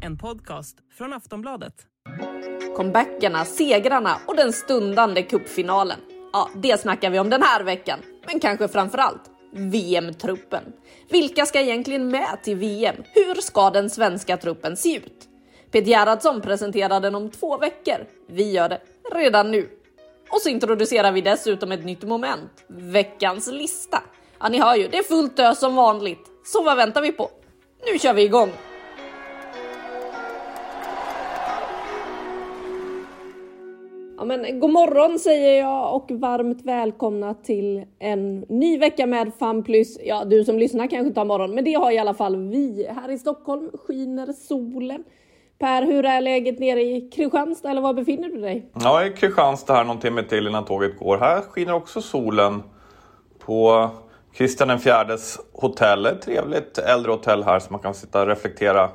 En podcast från Aftonbladet. Comebackerna, segrarna och den stundande cupfinalen. Ja, det snackar vi om den här veckan. Men kanske framför allt VM-truppen. Vilka ska egentligen med till VM? Hur ska den svenska truppen se ut? Peter Gerhardsson presenterar den om två veckor. Vi gör det redan nu. Och så introducerar vi dessutom ett nytt moment. Veckans lista. Ja, ni hör ju, det är fullt ös som vanligt. Så vad väntar vi på? Nu kör vi igång! Ja, men god morgon säger jag och varmt välkomna till en ny vecka med FanPlus. Ja, du som lyssnar kanske inte har morgon, men det har i alla fall vi. Här i Stockholm skiner solen. Per, hur är läget nere i Kristianstad eller var befinner du dig? Ja, i Kristianstad här någon timme till innan tåget går. Här skiner också solen på Kristian IVs hotell. Ett trevligt äldrehotell här som man kan sitta och reflektera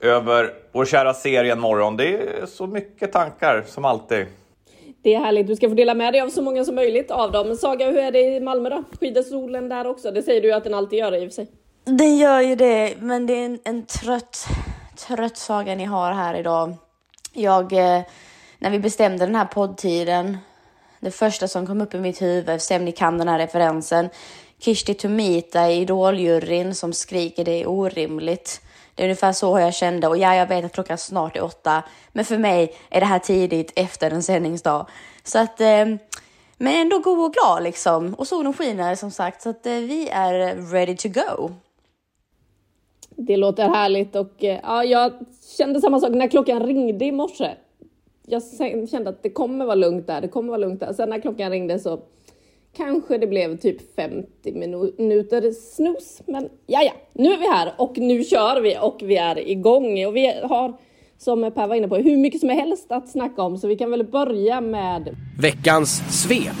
över vår kära serie en morgon. Det är så mycket tankar som alltid. Det är härligt. Du ska få dela med dig av så många som möjligt av dem. Saga, hur är det i Malmö då? Skider solen där också? Det säger du att den alltid gör i och för sig. Den gör ju det, men det är en, en trött, trött saga ni har här idag. Jag, eh, när vi bestämde den här poddtiden, det första som kom upp i mitt huvud, se om ni kan den här referensen, Kishti Tumita i Idoljuryn som skriker det är orimligt. Det är ungefär så jag kände och ja, jag vet att klockan snart är åtta, men för mig är det här tidigt efter en sändningsdag. Så att, eh, men ändå god och glad liksom. Och solen skiner som sagt, så att eh, vi är ready to go. Det låter härligt och eh, ja, jag kände samma sak när klockan ringde i morse. Jag kände att det kommer vara lugnt där, det kommer vara lugnt där. Sen när klockan ringde så Kanske det blev typ 50 minuter snus, men ja, ja, nu är vi här och nu kör vi och vi är igång och vi har som Per var inne på hur mycket som helst att snacka om så vi kan väl börja med veckans svep.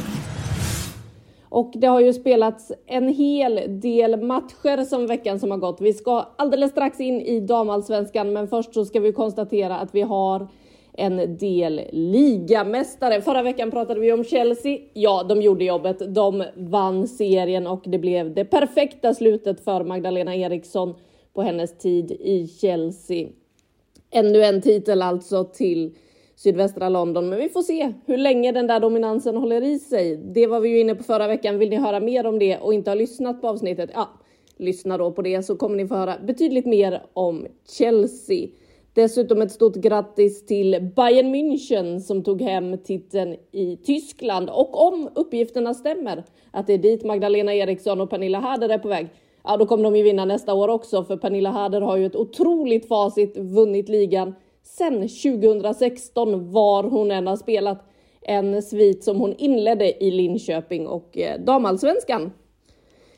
Och det har ju spelats en hel del matcher som veckan som har gått. Vi ska alldeles strax in i damallsvenskan, men först så ska vi konstatera att vi har en del ligamästare. Förra veckan pratade vi om Chelsea. Ja, de gjorde jobbet. De vann serien och det blev det perfekta slutet för Magdalena Eriksson på hennes tid i Chelsea. Ännu en titel alltså till sydvästra London, men vi får se hur länge den där dominansen håller i sig. Det var vi ju inne på förra veckan. Vill ni höra mer om det och inte har lyssnat på avsnittet? Ja, lyssna då på det så kommer ni få höra betydligt mer om Chelsea. Dessutom ett stort grattis till Bayern München som tog hem titeln i Tyskland. Och om uppgifterna stämmer, att det är dit Magdalena Eriksson och Pernilla Harder är på väg, ja då kommer de ju vinna nästa år också, för Pernilla Harder har ju ett otroligt facit, vunnit ligan sen 2016 var hon än har spelat. En svit som hon inledde i Linköping och eh, damallsvenskan.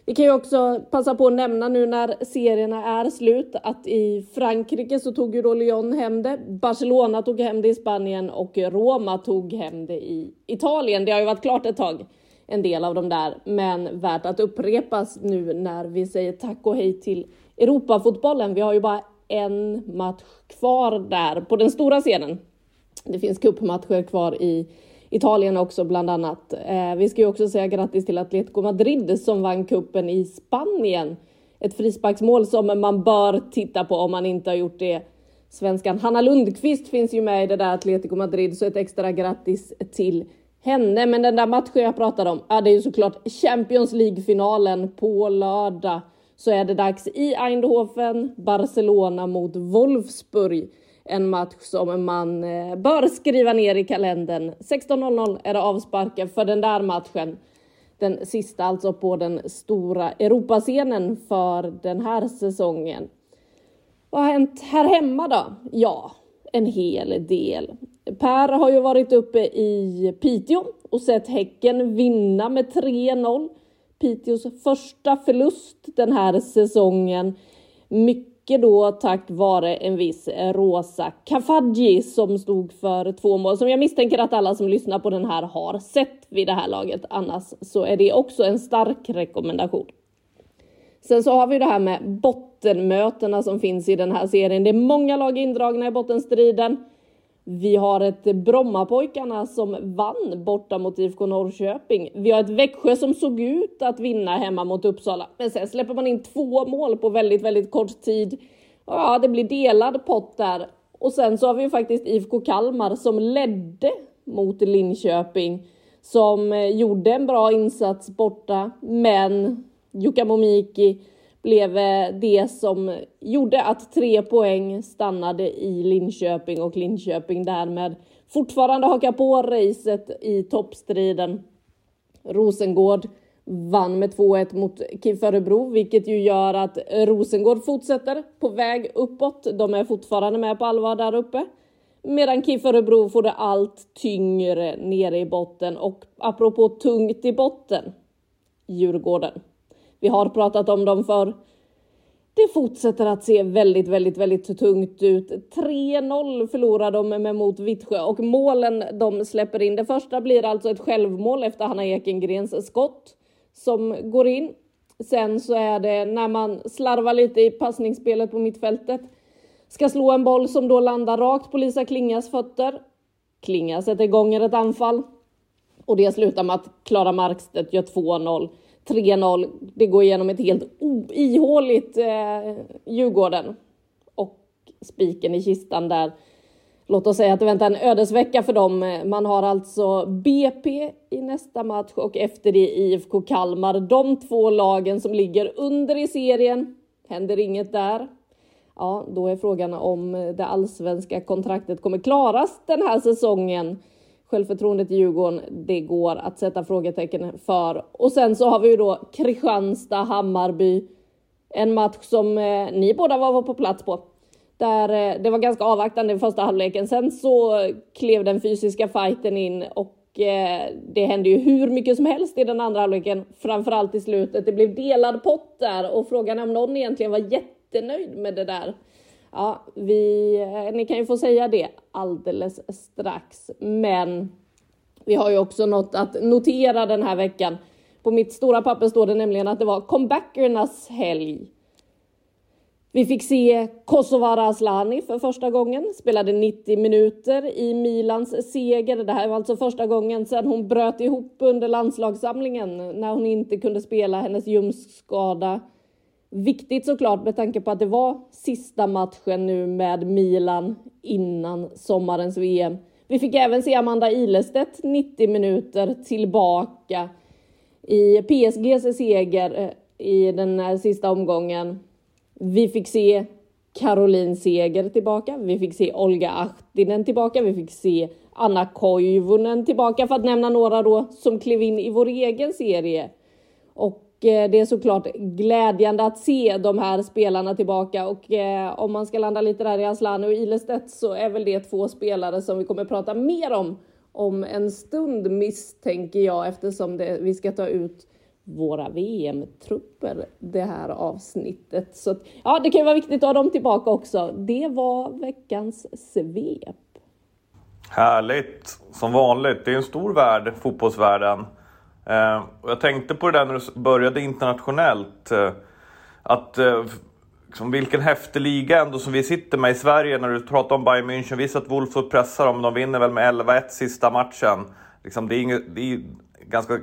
Vi kan ju också passa på att nämna nu när serierna är slut att i Frankrike så tog ju då Lyon hem det. Barcelona tog hem det i Spanien och Roma tog hem det i Italien. Det har ju varit klart ett tag, en del av dem där, men värt att upprepas nu när vi säger tack och hej till Europafotbollen. Vi har ju bara en match kvar där på den stora scenen. Det finns cupmatcher kvar i Italien också bland annat. Eh, vi ska ju också säga grattis till Atletico Madrid som vann kuppen i Spanien. Ett frisparksmål som man bör titta på om man inte har gjort det. Svenskan Hanna Lundqvist finns ju med i det där Atletico Madrid, så ett extra grattis till henne. Men den där matchen jag pratade om, ja, det är ju såklart Champions League-finalen på lördag. Så är det dags i Eindhoven, Barcelona mot Wolfsburg en match som man eh, bör skriva ner i kalendern. 16.00 är det avsparken för den där matchen. Den sista alltså på den stora Europascenen för den här säsongen. Vad har hänt här hemma då? Ja, en hel del. Per har ju varit uppe i Piteå och sett Häcken vinna med 3-0. Piteås första förlust den här säsongen. Mycket mycket då tack vare en viss eh, Rosa Kafaji som stod för två mål som jag misstänker att alla som lyssnar på den här har sett vid det här laget. Annars så är det också en stark rekommendation. Sen så har vi det här med bottenmötena som finns i den här serien. Det är många lag indragna i bottenstriden. Vi har ett Brommapojkarna som vann borta mot IFK Norrköping. Vi har ett Växjö som såg ut att vinna hemma mot Uppsala. Men sen släpper man in två mål på väldigt, väldigt kort tid. Ja, det blir delad pott där. Och sen så har vi ju faktiskt IFK Kalmar som ledde mot Linköping. Som eh, gjorde en bra insats borta, men Jukka Momiki blev det som gjorde att tre poäng stannade i Linköping och Linköping därmed fortfarande hakar på racet i toppstriden. Rosengård vann med 2-1 mot KIF Örebro, vilket ju gör att Rosengård fortsätter på väg uppåt. De är fortfarande med på allvar där uppe. Medan KIF Örebro får det allt tyngre nere i botten och apropå tungt i botten, Djurgården. Vi har pratat om dem för det fortsätter att se väldigt, väldigt, väldigt tungt ut. 3-0 förlorar de med mot Vittsjö och målen de släpper in. Det första blir alltså ett självmål efter Hanna Ekengrens skott som går in. Sen så är det när man slarvar lite i passningsspelet på mittfältet. Ska slå en boll som då landar rakt på Lisa Klingas fötter. Klinga sätter igång ett anfall och det slutar med att Klara Markstedt gör 2-0. 3-0. Det går igenom ett helt ihåligt eh, Djurgården. Och spiken i kistan där. Låt oss säga att det väntar en ödesvecka för dem. Eh, man har alltså BP i nästa match och efter det IFK Kalmar. De två lagen som ligger under i serien. Händer inget där. Ja, då är frågan om eh, det allsvenska kontraktet kommer klaras den här säsongen självförtroendet i Djurgården, det går att sätta frågetecken för. Och sen så har vi ju då Kristianstad, Hammarby. En match som eh, ni båda var på plats på. Där eh, det var ganska avvaktande i första halvleken. Sen så klev den fysiska fighten in och eh, det hände ju hur mycket som helst i den andra halvleken. Framförallt i slutet. Det blev delad pott där och frågan är om någon egentligen var jättenöjd med det där. Ja, vi, eh, ni kan ju få säga det alldeles strax. Men vi har ju också något att notera den här veckan. På mitt stora papper står det nämligen att det var comebackernas helg. Vi fick se Kosovare Asllani för första gången, spelade 90 minuter i Milans seger. Det här var alltså första gången sedan hon bröt ihop under landslagssamlingen när hon inte kunde spela hennes ljumskskada Viktigt såklart med tanke på att det var sista matchen nu med Milan innan sommarens VM. Vi fick även se Amanda Ilestedt 90 minuter tillbaka i PSGs seger eh, i den här sista omgången. Vi fick se Caroline Seger tillbaka. Vi fick se Olga Ahtinen tillbaka. Vi fick se Anna Koivunen tillbaka för att nämna några då som klev in i vår egen serie. Och Eh, det är såklart glädjande att se de här spelarna tillbaka och eh, om man ska landa lite där i Aslan och Ilestedt så är väl det två spelare som vi kommer prata mer om om en stund misstänker jag eftersom det, vi ska ta ut våra VM-trupper det här avsnittet. Så ja, det kan ju vara viktigt att ha dem tillbaka också. Det var veckans svep. Härligt! Som vanligt, det är en stor värld, fotbollsvärlden. Eh, och jag tänkte på det där när du började internationellt. Eh, att eh, liksom, vilken häftig liga ändå som vi sitter med i Sverige när du pratar om Bayern München. Visst att Wolfsburg pressar dem, de vinner väl med 11-1 sista matchen. Liksom, det, är inget, det är ganska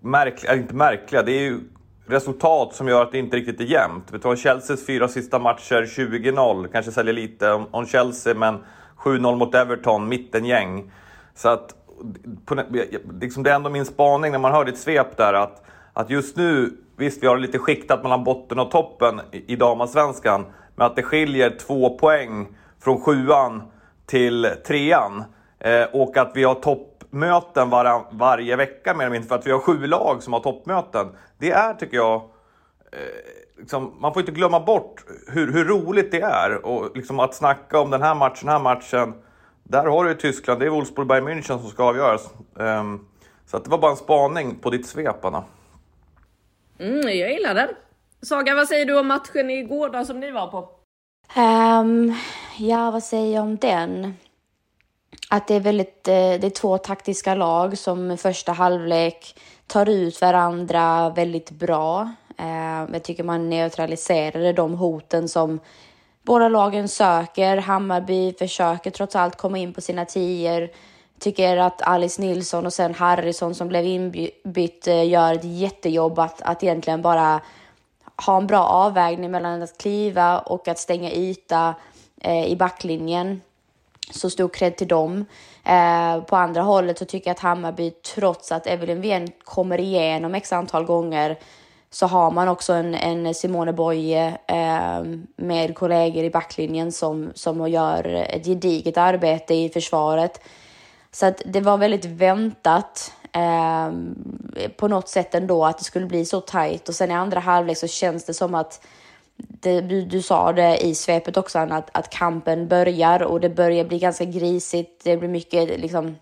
märkliga, äh, inte märkliga, det är ju resultat som gör att det inte riktigt är jämnt. Vi tar Chelseas fyra sista matcher 20-0, kanske säljer lite om Chelsea, men 7-0 mot Everton, mittengäng. Så att på, liksom det är ändå min spaning när man hör ditt svep där att, att just nu, visst vi har lite skiktat mellan botten och toppen i, i damallsvenskan, men att det skiljer två poäng från sjuan till trean. Eh, och att vi har toppmöten var, varje vecka mer eller mindre, för att vi har sju lag som har toppmöten. Det är, tycker jag, eh, liksom, man får inte glömma bort hur, hur roligt det är. Och liksom att snacka om den här matchen, den här matchen. Där har du Tyskland, det är Wolfsburg Bayern München som ska avgöras. Um, så att det var bara en spaning på ditt svep, Anna. Mm, jag gillar den. Saga, vad säger du om matchen igår då som ni var på? Um, ja, vad säger jag om den? Att det är väldigt, eh, det är två taktiska lag som första halvlek tar ut varandra väldigt bra. Uh, jag tycker man neutraliserade de hoten som båda lagen söker. Hammarby försöker trots allt komma in på sina tior. Tycker att Alice Nilsson och sen Harrison som blev inbytt eh, gör ett jättejobb att, att egentligen bara ha en bra avvägning mellan att kliva och att stänga yta eh, i backlinjen. Så stor cred till dem. Eh, på andra hållet så tycker jag att Hammarby, trots att Evelyn Wen kommer igenom x antal gånger, så har man också en, en Simone Boye eh, med kollegor i backlinjen som, som gör ett gediget arbete i försvaret. Så att det var väldigt väntat eh, på något sätt ändå att det skulle bli så tajt och sen i andra halvlek så känns det som att det, du, du sa det i svepet också, att, att kampen börjar och det börjar bli ganska grisigt. Det blir mycket liksom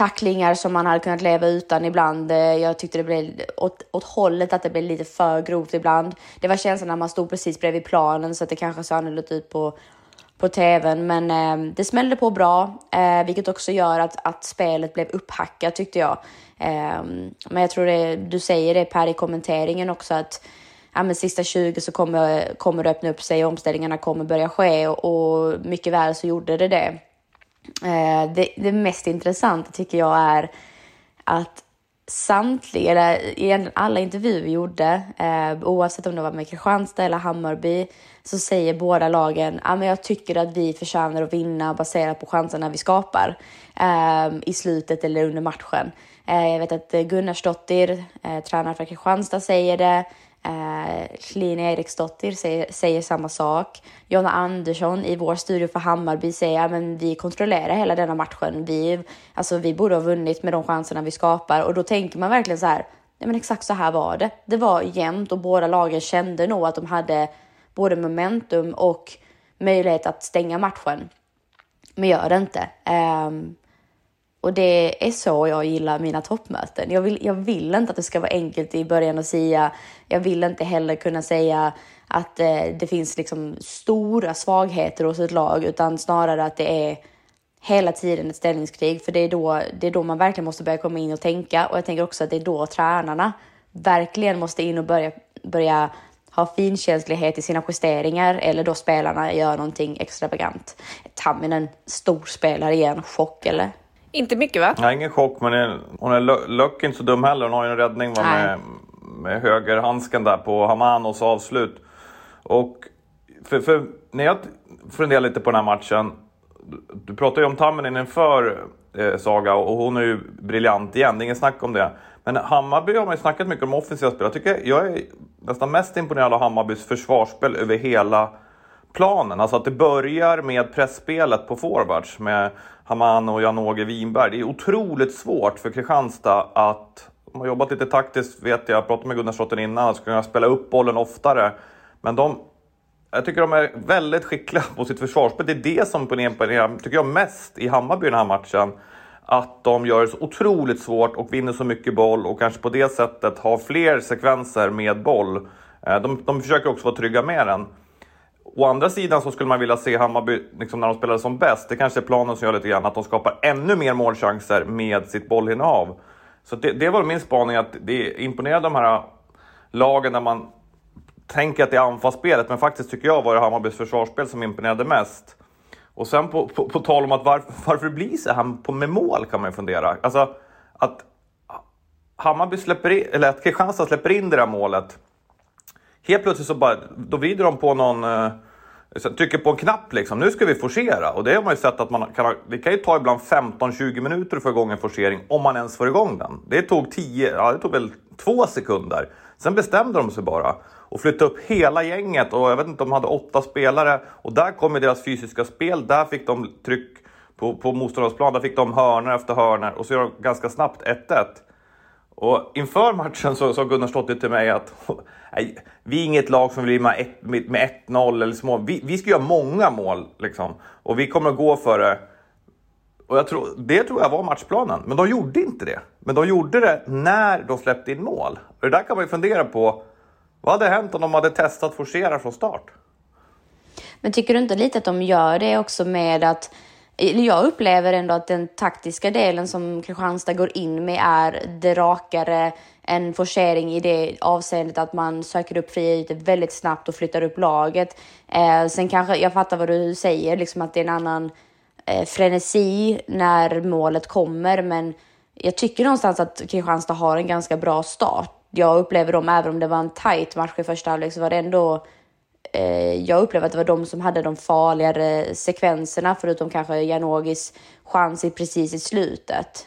tacklingar som man hade kunnat leva utan ibland. Eh, jag tyckte det blev åt, åt hållet att det blev lite för grovt ibland. Det var känslan när man stod precis bredvid planen så att det kanske såg annorlunda ut på, på tvn. Men eh, det smällde på bra, eh, vilket också gör att, att spelet blev upphackat tyckte jag. Eh, men jag tror det, du säger det Per i kommenteringen också att ja, men sista 20 så kommer, kommer det öppna upp sig och omställningarna kommer börja ske och, och mycket väl så gjorde det det. Eh, det, det mest intressanta tycker jag är att samtliga, eller egentligen alla intervjuer vi gjorde, eh, oavsett om det var med Kristianstad eller Hammarby, så säger båda lagen att ah, jag tycker att vi förtjänar att vinna baserat på chanserna vi skapar eh, i slutet eller under matchen. Eh, jag vet att eh, Gunnarsdottir, eh, tränare för Kristianstad, säger det. Eh, Lina Eriksdotter säger, säger, samma sak. Jonna Andersson i vår studio för Hammarby säger att vi kontrollerar hela denna matchen. Vi, alltså, vi borde ha vunnit med de chanserna vi skapar och då tänker man verkligen så här. Ja, men exakt så här var det. Det var jämnt och båda lagen kände nog att de hade både momentum och möjlighet att stänga matchen. Men gör det inte. Um, och det är så jag gillar mina toppmöten. Jag vill, jag vill inte att det ska vara enkelt i början att säga. Jag vill inte heller kunna säga att eh, det finns liksom stora svagheter hos ett lag, utan snarare att det är hela tiden ett ställningskrig. För det är, då, det är då man verkligen måste börja komma in och tänka. Och jag tänker också att det är då tränarna verkligen måste in och börja, börja ha finkänslighet i sina justeringar eller då spelarna gör någonting extravagant. Tamminen, stor spelare igen, chock eller? Inte mycket va? Nej, ingen chock, men hon är Löck inte så dum heller. Hon har ju en räddning va, med, med högerhandsken där på Hamanos avslut. Och för, för när jag funderar lite på den här matchen. Du pratade ju om Tamminen inför eh, Saga och hon är ju briljant igen, det är ingen snack om det. Men Hammarby har man ju snackat mycket om offensiva spel. Jag, tycker, jag är nästan mest imponerad av Hammarbys försvarsspel över hela planen. Alltså att det börjar med pressspelet på forwards med Haman och Jan-Åge Winberg. Det är otroligt svårt för Kristianstad att... De har jobbat lite taktiskt vet jag, jag pratade med Gunnar Slotten innan, att kunna spela upp bollen oftare. Men de... Jag tycker de är väldigt skickliga på sitt försvarsspel. Det är det som imponerar, tycker jag, mest i Hammarby den här matchen. Att de gör det så otroligt svårt och vinner så mycket boll och kanske på det sättet har fler sekvenser med boll. Eh, de, de försöker också vara trygga med den. Å andra sidan så skulle man vilja se Hammarby liksom när de spelade som bäst. Det kanske är planen som gör lite grann att de skapar ännu mer målchanser med sitt bollinnehav. Så det, det var min spaning att det imponerade de här lagen där man tänker att det är anfallsspelet, men faktiskt tycker jag var det Hammarbys försvarsspel som imponerade mest. Och sen på, på, på tal om att var, varför det blir så här på, med mål kan man ju fundera. Alltså att Hammarby släpper in, eller att Kristianstad släpper in det där målet helt plötsligt så bara, då vrider de på någon, eh, trycker på en knapp liksom. Nu ska vi forcera. Och det har man ju sett att man kan, det kan ju ta ibland 15-20 minuter att få igång en forcering, om man ens får igång den. Det tog 10, ja det tog väl två sekunder. Sen bestämde de sig bara och flyttade upp hela gänget och jag vet inte, de hade åtta spelare och där kom deras fysiska spel. Där fick de tryck på, på motståndarplan, där fick de hörnor efter hörnor och så gör de ganska snabbt 1-1. Och inför matchen så sa Gunnar Slottir till mig att vi är inget lag som vill med, med 1-0 eller små. Vi, vi ska göra många mål liksom. Och vi kommer att gå för det. Och jag tror, det tror jag var matchplanen. Men de gjorde inte det. Men de gjorde det när de släppte in mål. Och det där kan man ju fundera på. Vad hade hänt om de hade testat forcera från start? Men tycker du inte lite att de gör det också med att jag upplever ändå att den taktiska delen som Kristianstad går in med är det rakare, en forcering i det avseendet att man söker upp fria ytor väldigt snabbt och flyttar upp laget. Eh, sen kanske, jag fattar vad du säger, liksom att det är en annan eh, frenesi när målet kommer, men jag tycker någonstans att Kristianstad har en ganska bra start. Jag upplever dem, även om det var en tight match i första halvlek, så var det ändå Eh, jag upplever att det var de som hade de farligare sekvenserna, förutom kanske Janogis chans precis i slutet.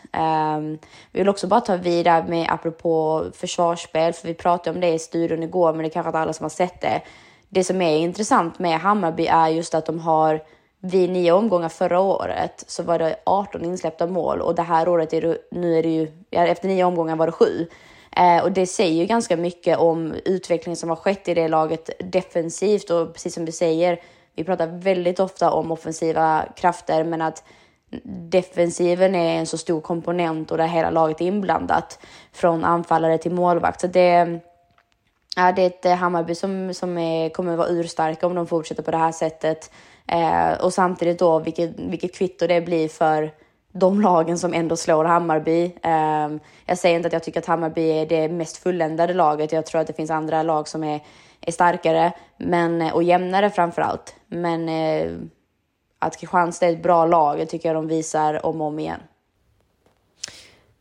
Um, vi vill också bara ta vidare med apropå försvarsspel, för vi pratade om det i studion igår, men det är kanske inte alla som har sett det. Det som är intressant med Hammarby är just att de har vid nio omgångar förra året så var det 18 insläppta mål och det här året är det, nu är det ju, efter nio omgångar var det sju. Eh, och det säger ju ganska mycket om utvecklingen som har skett i det laget defensivt och precis som du säger, vi pratar väldigt ofta om offensiva krafter men att defensiven är en så stor komponent och där hela laget är inblandat från anfallare till målvakt. Så det, ja, det är ett eh, Hammarby som, som är, kommer vara urstarka om de fortsätter på det här sättet. Eh, och samtidigt då vilket, vilket kvitto det blir för de lagen som ändå slår Hammarby. Ehm, jag säger inte att jag tycker att Hammarby är det mest fulländade laget. Jag tror att det finns andra lag som är, är starkare men, och jämnare framför allt. Men eh, att Kristianstad är ett bra lag, det tycker jag de visar om och om igen.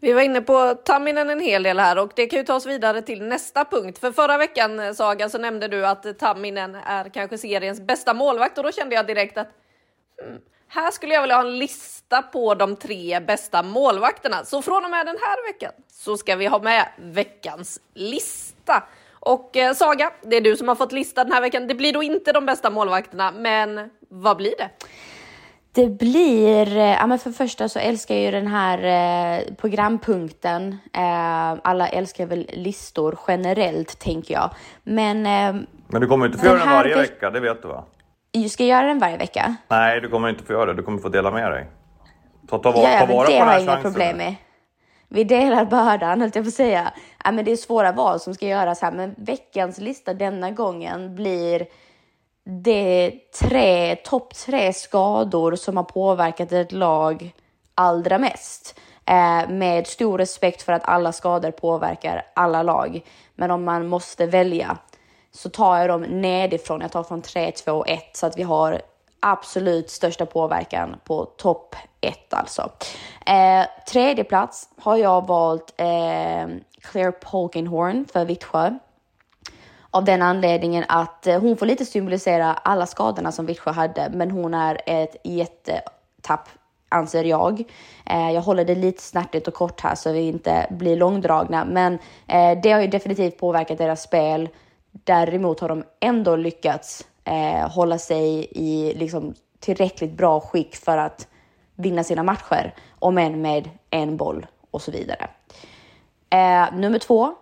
Vi var inne på Tamminen en hel del här och det kan ju ta oss vidare till nästa punkt. För förra veckan eh, Saga så nämnde du att Tamminen är kanske seriens bästa målvakt och då kände jag direkt att hmm, här skulle jag vilja ha en lista på de tre bästa målvakterna. Så från och med den här veckan så ska vi ha med veckans lista. Och eh, Saga, det är du som har fått lista den här veckan. Det blir då inte de bästa målvakterna, men vad blir det? Det blir, eh, ja men för det första så älskar jag ju den här eh, programpunkten. Eh, alla älskar väl listor generellt tänker jag. Men... Eh, men du kommer inte få göra den varje vecka, det vet du va? Ska jag göra den varje vecka? Nej, du kommer inte få göra det. Du kommer få dela med dig. Ta, ta, ta, ja, ta vara det på har jag inga problem med. Vi delar bördan, höll jag på att säga. Ja, men det är svåra val som ska göras här, men veckans lista denna gången blir det tre, topp tre skador som har påverkat ett lag allra mest. Eh, med stor respekt för att alla skador påverkar alla lag. Men om man måste välja så tar jag dem nedifrån. Jag tar från 3, 2, 1 så att vi har absolut största påverkan på topp ett alltså. Eh, tredje plats har jag valt eh, Claire Polkinghorn för Vittsjö av den anledningen att eh, hon får lite symbolisera alla skadorna som Vittsjö hade, men hon är ett jättetapp anser jag. Eh, jag håller det lite snärtigt och kort här så vi inte blir långdragna, men eh, det har ju definitivt påverkat deras spel. Däremot har de ändå lyckats Eh, hålla sig i liksom tillräckligt bra skick för att vinna sina matcher, om än med en boll och så vidare. Eh, nummer två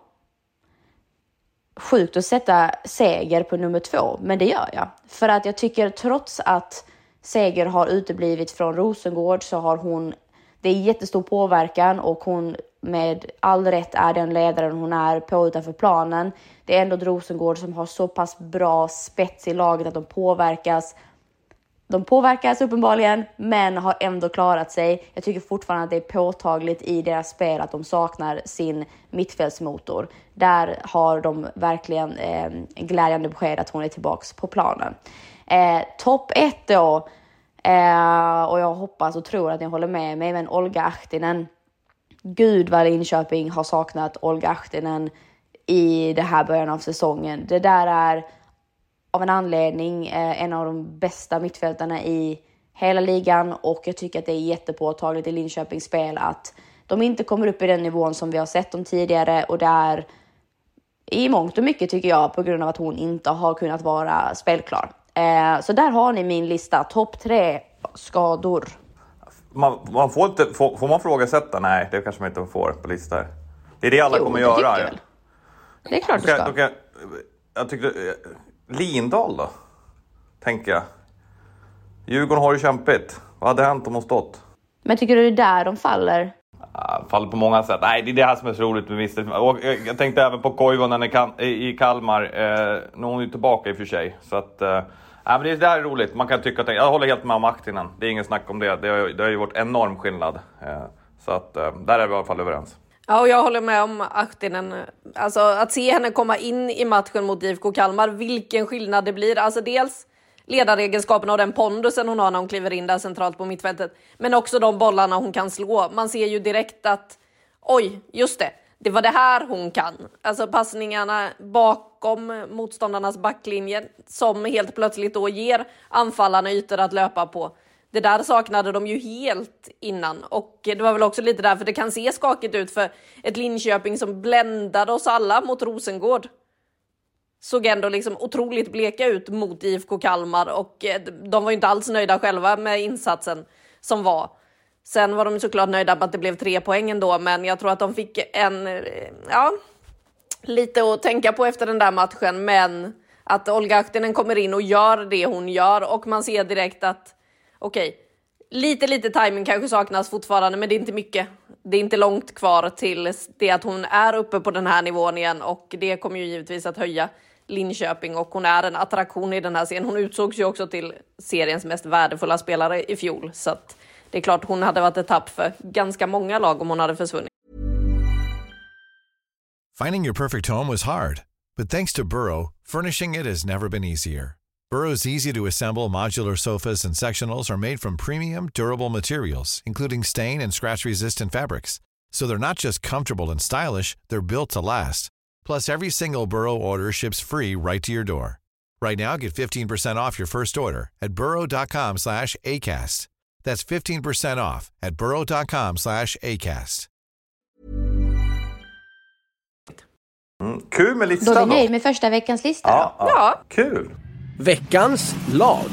sjukt att sätta seger på nummer två, men det gör jag. För att jag tycker trots att seger har uteblivit från Rosengård så har hon, det är jättestor påverkan och hon med all rätt är den ledaren hon är på utanför planen. Det är ändå Rosengård som har så pass bra spets i laget att de påverkas de påverkas uppenbarligen, men har ändå klarat sig. Jag tycker fortfarande att det är påtagligt i deras spel att de saknar sin mittfältsmotor. Där har de verkligen eh, glädjande besked att hon är tillbaks på planen. Eh, Topp ett då, eh, och jag hoppas och tror att ni håller med mig, men Olga Ahtinen. Gud vad Linköping har saknat Olga Ahtinen i det här början av säsongen. Det där är av en anledning eh, en av de bästa mittfältarna i hela ligan och jag tycker att det är jättepåtagligt i Linköpings spel att de inte kommer upp i den nivån som vi har sett dem tidigare och det är i mångt och mycket tycker jag på grund av att hon inte har kunnat vara spelklar. Eh, så där har ni min lista, topp tre skador. Man, man får, inte, får, får man frågasätta? Nej, det kanske man inte får på listor. Det är det alla jo, kommer det göra. Det är klart du ska. Jag, jag tyckte, Lindahl då? Tänker jag. Djurgården har ju kämpigt. Vad hade hänt om hon stått? Men tycker du det är där de faller? Uh, faller på många sätt. Nej, det är det här som är så roligt med Mr. Och jag tänkte även på Koivunen i Kalmar. Uh, nu är hon ju tillbaka i och för sig. Så att, Ja, men det, här är roligt. Man kan tycka att jag håller helt med om Ahtinen. Det är ingen snack om det. Det har, det har ju varit enorm skillnad. Eh, så att eh, där är vi i alla fall överens. Ja, och jag håller med om Ahtinen. Alltså att se henne komma in i matchen mot IFK Kalmar, vilken skillnad det blir. Alltså dels ledaregenskaperna och den pondusen hon har när hon kliver in där centralt på mittfältet. Men också de bollarna hon kan slå. Man ser ju direkt att oj, just det, det var det här hon kan. Alltså passningarna bakom motståndarnas backlinje som helt plötsligt då ger anfallarna ytor att löpa på. Det där saknade de ju helt innan och det var väl också lite därför det kan se skakigt ut för ett Linköping som bländade oss alla mot Rosengård. Såg ändå liksom otroligt bleka ut mot IFK Kalmar och eh, de var ju inte alls nöjda själva med insatsen som var. Sen var de såklart nöjda med att det blev tre poäng ändå, men jag tror att de fick en, eh, ja, lite att tänka på efter den där matchen. Men att Olga Ahtinen kommer in och gör det hon gör och man ser direkt att okej, okay, lite, lite timing kanske saknas fortfarande, men det är inte mycket. Det är inte långt kvar till det att hon är uppe på den här nivån igen och det kommer ju givetvis att höja Linköping och hon är en attraktion i den här serien. Hon utsågs ju också till seriens mest värdefulla spelare i fjol så att det är klart hon hade varit ett tapp för ganska många lag om hon hade försvunnit. Finding your perfect home was hard, but thanks to Burrow, furnishing it has never been easier. Burrow's easy to assemble modular sofas and sectionals are made from premium, durable materials, including stain and scratch resistant fabrics. So they're not just comfortable and stylish, they're built to last. Plus, every single Burrow order ships free right to your door. Right now, get 15% off your first order at burrow.com slash ACAST. That's 15% off at burrow.com slash acast. Mm, kul med listan. Då är vi nöjda med första veckans lista. Ja, ja. ja. Kul. Veckans lag.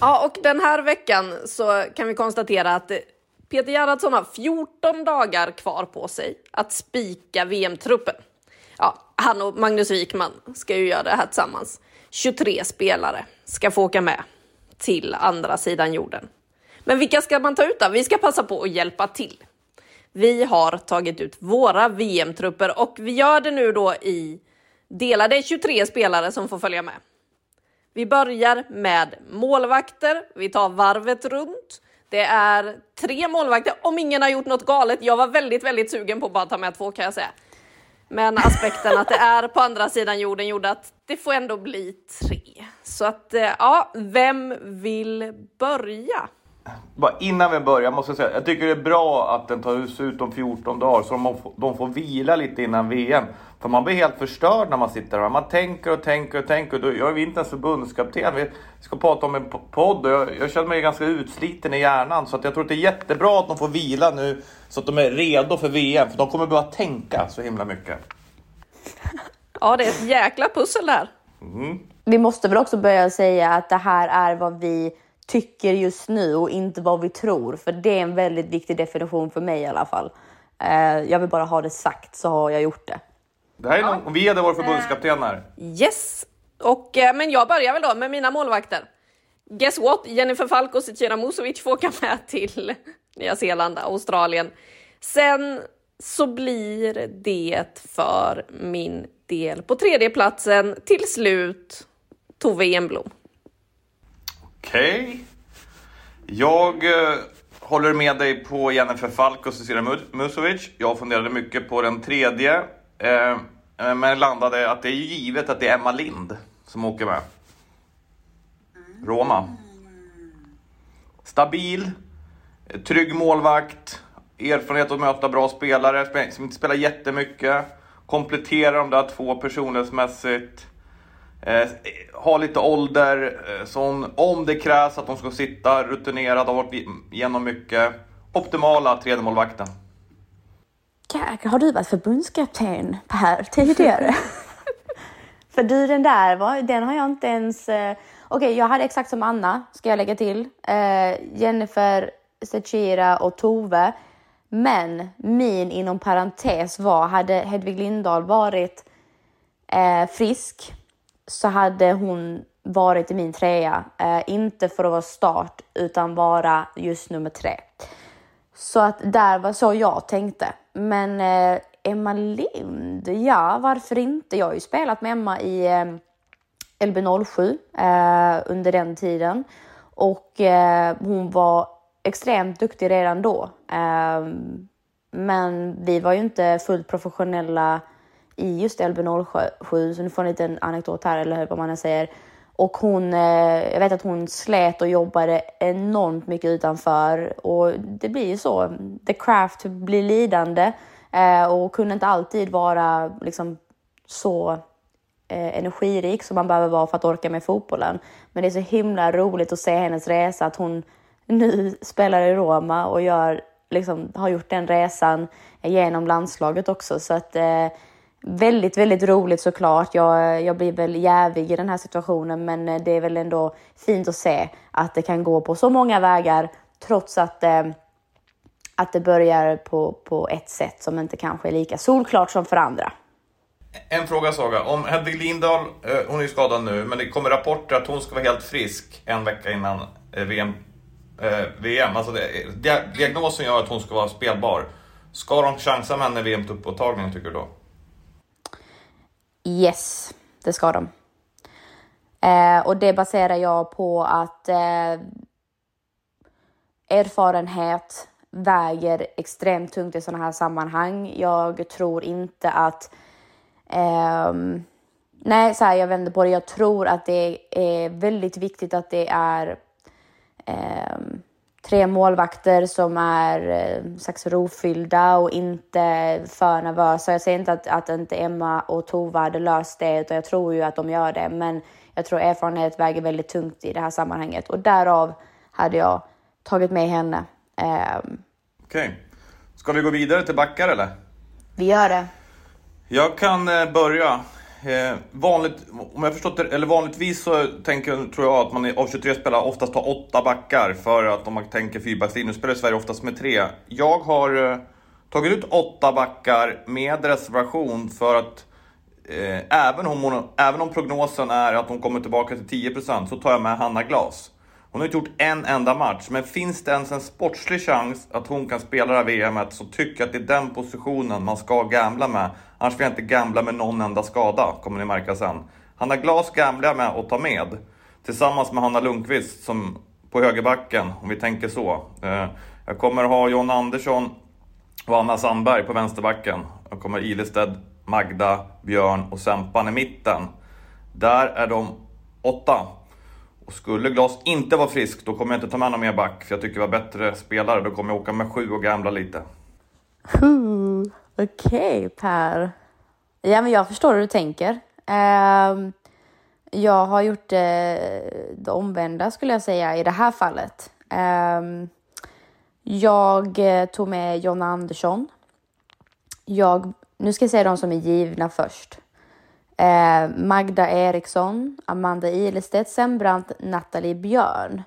Ja, och den här veckan så kan vi konstatera att Peter Gerhardsson har 14 dagar kvar på sig att spika VM-truppen. Ja, han och Magnus Wikman ska ju göra det här tillsammans. 23 spelare ska få åka med till andra sidan jorden. Men vilka ska man ta ut då? Vi ska passa på att hjälpa till. Vi har tagit ut våra VM-trupper och vi gör det nu då i delade 23 spelare som får följa med. Vi börjar med målvakter. Vi tar varvet runt. Det är tre målvakter om ingen har gjort något galet. Jag var väldigt, väldigt sugen på att bara ta med två kan jag säga. Men aspekten att det är på andra sidan jorden gjorde att det får ändå bli tre. Så att eh, ja, vem vill börja? Bara innan vi börjar måste jag säga, jag tycker det är bra att den tas ut om 14 dagar så de får, de får vila lite innan VM. För man blir helt förstörd när man sitter där. Man tänker och tänker och tänker. Jag är inte ens förbundskapten. Vi ska prata om en podd och jag, jag känner mig ganska utsliten i hjärnan. Så att jag tror att det är jättebra att de får vila nu så att de är redo för VM. För de kommer behöva tänka så himla mycket. Ja, det är ett jäkla pussel där. Mm. Vi måste väl också börja säga att det här är vad vi tycker just nu och inte vad vi tror. För det är en väldigt viktig definition för mig i alla fall. Eh, jag vill bara ha det sagt så har jag gjort det. Det här är ja. vi hade vår förbundskapten här. Yes, och, eh, men jag börjar väl då med mina målvakter. Guess what? Jennifer Falk och Zecira Musovic får åka med till Nya Zeeland, Australien. Sen så blir det för min del på tredje platsen till slut Tove Enblom. Okej. Okay. Jag eh, håller med dig på Jennifer Falk och Cecilia Musovic. Jag funderade mycket på den tredje. Eh, eh, men landade att det är givet att det är Emma Lind som åker med. Roma. Stabil, trygg målvakt, erfarenhet att möta bra spelare som inte spelar jättemycket. Kompletterar de där två personlighetsmässigt. Eh, ha lite ålder, eh, om det krävs att de ska sitta rutinerad, har varit igenom mycket. Optimala tredjemålvakten. Kaka, har du varit förbundskapten Per tidigare? För du den där, den har jag inte ens... Eh, okej, okay, jag hade exakt som Anna, ska jag lägga till. Eh, Jennifer, Zecira och Tove. Men min inom parentes var, hade Hedvig Lindahl varit eh, frisk så hade hon varit i min trea. Eh, inte för att vara start, utan vara just nummer tre. Så att där var så jag tänkte. Men eh, Emma Lind, ja varför inte? Jag har ju spelat med Emma i eh, LB07 eh, under den tiden och eh, hon var extremt duktig redan då. Eh, men vi var ju inte fullt professionella i just LB07 så nu får ni en liten anekdot här eller vad man säger. Och hon, eh, jag vet att hon slet och jobbade enormt mycket utanför och det blir ju så. The craft blir lidande eh, och kunde inte alltid vara liksom så eh, energirik som man behöver vara för att orka med fotbollen. Men det är så himla roligt att se hennes resa, att hon nu spelar i Roma och gör, liksom, har gjort den resan genom landslaget också. Så att väldigt, väldigt roligt såklart. Jag, jag blir väl jävig i den här situationen, men eh, det är väl ändå fint att se att det kan gå på så många vägar trots att, eh, att det börjar på, på ett sätt som inte kanske är lika solklart som för andra. En fråga Saga. Om Hedvig Lindahl, eh, hon är ju skadad nu, men det kommer rapporter att hon ska vara helt frisk en vecka innan eh, VM. VM. Alltså det, diagnosen gör att hon ska vara spelbar. Ska de chansa med henne i VM-tuppåtagningen, tycker du då? Yes, det ska de. Eh, och det baserar jag på att eh, erfarenhet väger extremt tungt i sådana här sammanhang. Jag tror inte att... Eh, nej, så här, jag vänder på det. Jag tror att det är väldigt viktigt att det är ehm, tre målvakter som är eh, slags rofyllda och inte för nervösa. Jag säger inte att, att inte Emma och Tova hade löst det, utan jag tror ju att de gör det. Men jag tror erfarenhet väger väldigt tungt i det här sammanhanget och därav hade jag tagit med henne. Um, Okej. Okay. Ska vi gå vidare till backar eller? Vi gör det. Jag kan eh, börja. Eh, vanligt, om jag förstått det, eller vanligtvis så tänker, tror jag att man av 23 spelare oftast tar åtta backar. För att om man tänker fyrbackslinje, nu spelar Sverige oftast med tre. Jag har eh, tagit ut åtta backar med reservation för att eh, även, om hon, även om prognosen är att hon kommer tillbaka till 10% så tar jag med Hanna Glas. Hon har inte gjort en enda match, men finns det ens en sportslig chans att hon kan spela det här VMet så tycker jag att det är den positionen man ska gambla med. Annars vill jag inte gambla med någon enda skada, kommer ni märka sen. Hanna Glas gamblar jag med att ta med. Tillsammans med Hanna Lundqvist som på högerbacken, om vi tänker så. Eh, jag kommer ha John Andersson och Anna Sandberg på vänsterbacken. Jag kommer Ilested, Magda, Björn och Sempan i mitten. Där är de åtta. Och skulle Glas inte vara frisk, då kommer jag inte ta med någon mer back. För jag tycker det var bättre spelare. Då kommer jag åka med sju och gambla lite. Okej okay, Per. Ja, men jag förstår hur du tänker. Uh, jag har gjort uh, det omvända skulle jag säga i det här fallet. Uh, jag eh, tog med Jonna Andersson. Jag, nu ska jag säga de som är givna först. Eh, Magda Eriksson, Amanda Ilestedt Sembrant, Nathalie Björn.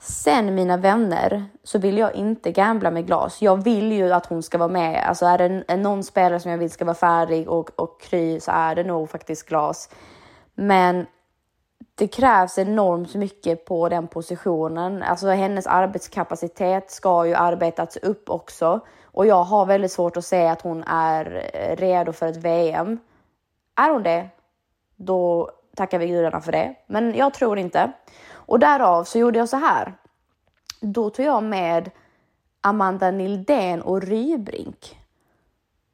Sen mina vänner så vill jag inte gambla med glas. Jag vill ju att hon ska vara med. Alltså är det någon spelare som jag vill ska vara färdig och, och kry så är det nog faktiskt glas. Men det krävs enormt mycket på den positionen. Alltså hennes arbetskapacitet ska ju arbetats upp också. Och jag har väldigt svårt att säga att hon är eh, redo för ett VM. Är hon det, då tackar vi gudarna för det. Men jag tror inte. Och därav så gjorde jag så här. Då tog jag med Amanda Nildén och Rybrink.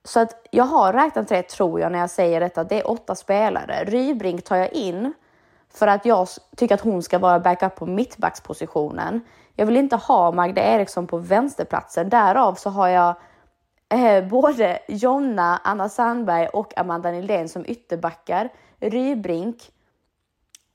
Så att jag har räknat rätt tror jag när jag säger detta. Det är åtta spelare. Rybrink tar jag in för att jag tycker att hon ska vara backup på mittbackspositionen. Jag vill inte ha Magda Eriksson på vänsterplatsen. Därav så har jag eh, både Jonna, Anna Sandberg och Amanda Nildén som ytterbackar. Rybrink,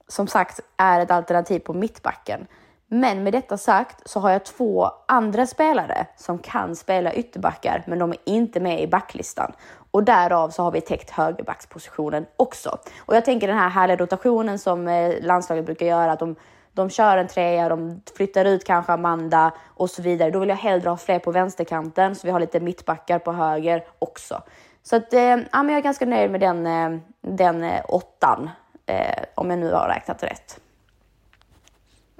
som sagt, är ett alternativ på mittbacken. Men med detta sagt så har jag två andra spelare som kan spela ytterbackar, men de är inte med i backlistan. Och därav så har vi täckt högerbackspositionen också. Och jag tänker den här härliga rotationen som eh, landslaget brukar göra, att de de kör en trea, de flyttar ut kanske Amanda och så vidare. Då vill jag hellre ha fler på vänsterkanten så vi har lite mittbackar på höger också. Så att, eh, ja, men jag är ganska nöjd med den, eh, den eh, åttan, eh, om jag nu har räknat rätt.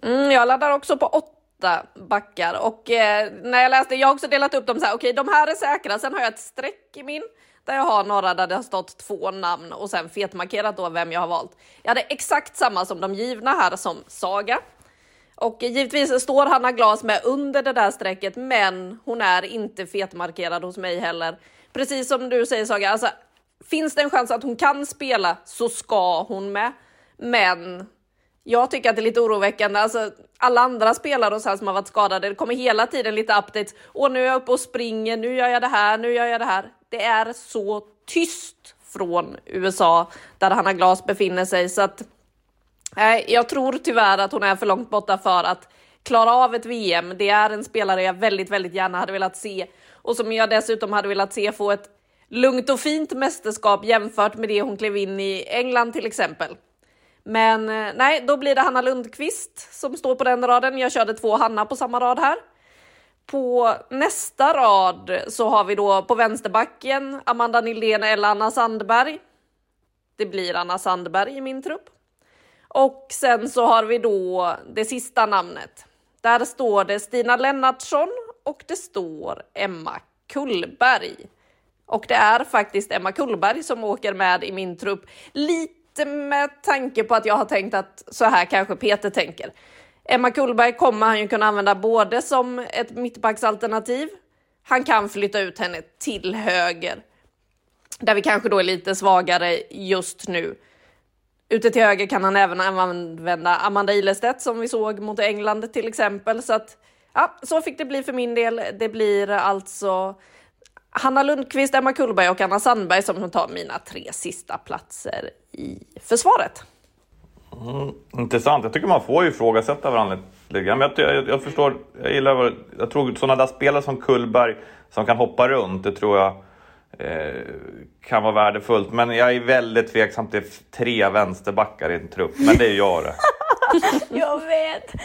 Mm, jag laddar också på åtta backar och eh, när jag läste, jag har också delat upp dem så här, okej okay, de här är säkra, sen har jag ett streck i min där jag har några där det har stått två namn och sen fetmarkerat då vem jag har valt. Jag hade exakt samma som de givna här som Saga. Och givetvis står Hanna Glas med under det där strecket, men hon är inte fetmarkerad hos mig heller. Precis som du säger Saga, alltså finns det en chans att hon kan spela så ska hon med. Men jag tycker att det är lite oroväckande. Alltså, alla andra spelare och så som har varit skadade, det kommer hela tiden lite updates. Och nu är jag uppe och springer, nu gör jag det här, nu gör jag det här. Det är så tyst från USA där Hanna Glas befinner sig så att nej, jag tror tyvärr att hon är för långt borta för att klara av ett VM. Det är en spelare jag väldigt, väldigt gärna hade velat se och som jag dessutom hade velat se få ett lugnt och fint mästerskap jämfört med det hon klev in i England till exempel. Men eh, nej, då blir det Hanna Lundqvist som står på den raden. Jag körde två Hanna på samma rad här. På nästa rad så har vi då på vänsterbacken Amanda Nildén eller Anna Sandberg. Det blir Anna Sandberg i min trupp. Och sen så har vi då det sista namnet. Där står det Stina Lennartsson och det står Emma Kullberg. Och det är faktiskt Emma Kullberg som åker med i min trupp. Lite med tanke på att jag har tänkt att så här kanske Peter tänker. Emma Kullberg kommer han ju kunna använda både som ett mittbacksalternativ. Han kan flytta ut henne till höger. Där vi kanske då är lite svagare just nu. Ute till höger kan han även använda Amanda Ilestedt som vi såg mot England till exempel. Så att ja, så fick det bli för min del. Det blir alltså Hanna Lundqvist, Emma Kullberg och Anna Sandberg som tar mina tre sista platser i försvaret. Mm, intressant. Jag tycker man får ju ifrågasätta varandra lite grann. Men jag, jag, jag, förstår, jag gillar, jag tror sådana där spelare som Kullberg som kan hoppa runt, det tror jag eh, kan vara värdefullt. Men jag är väldigt tveksam till tre vänsterbackar i en trupp, men det är jag det. jag vet!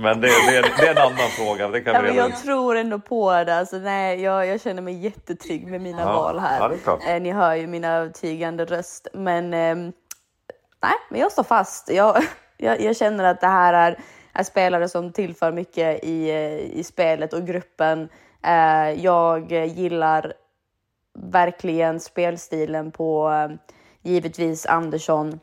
Men det, det, det, är en annan fråga. Det kan ja, men jag tror ändå på det. Alltså, nej, jag, jag känner mig jättetrygg med mina ja, val här. Ja, eh, ni hör ju min övertygande röst. Men eh, nej, men jag står fast. Jag, jag, jag, känner att det här är, är spelare som tillför mycket i, i spelet och gruppen. Eh, jag gillar verkligen spelstilen på eh, givetvis Andersson.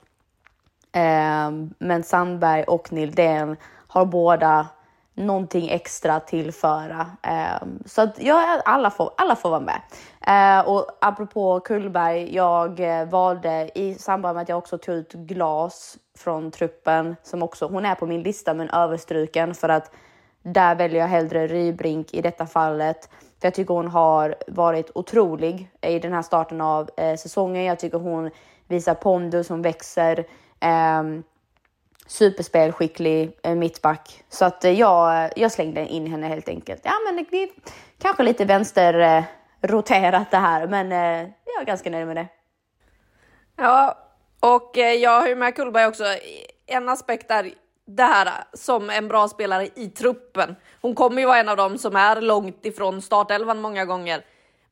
Eh, men Sandberg och Nildén har båda någonting extra att tillföra. Eh, så att ja, alla, får, alla får vara med. Eh, och apropå Kullberg, jag eh, valde i samband med att jag också tog ut glas från truppen, som också, hon är på min lista men överstruken för att där väljer jag hellre Rybrink i detta fallet. För jag tycker hon har varit otrolig i den här starten av eh, säsongen. Jag tycker hon visar pondus, hon växer. Eh, superspelskicklig eh, mittback. Så att eh, jag, eh, jag slängde in henne helt enkelt. Ja, men det det kanske lite vänster eh, roterat det här, men eh, jag är ganska nöjd med det. Ja, och eh, jag har ju med Kullberg också. En aspekt är det här eh, som en bra spelare i truppen. Hon kommer ju vara en av dem som är långt ifrån startelvan många gånger.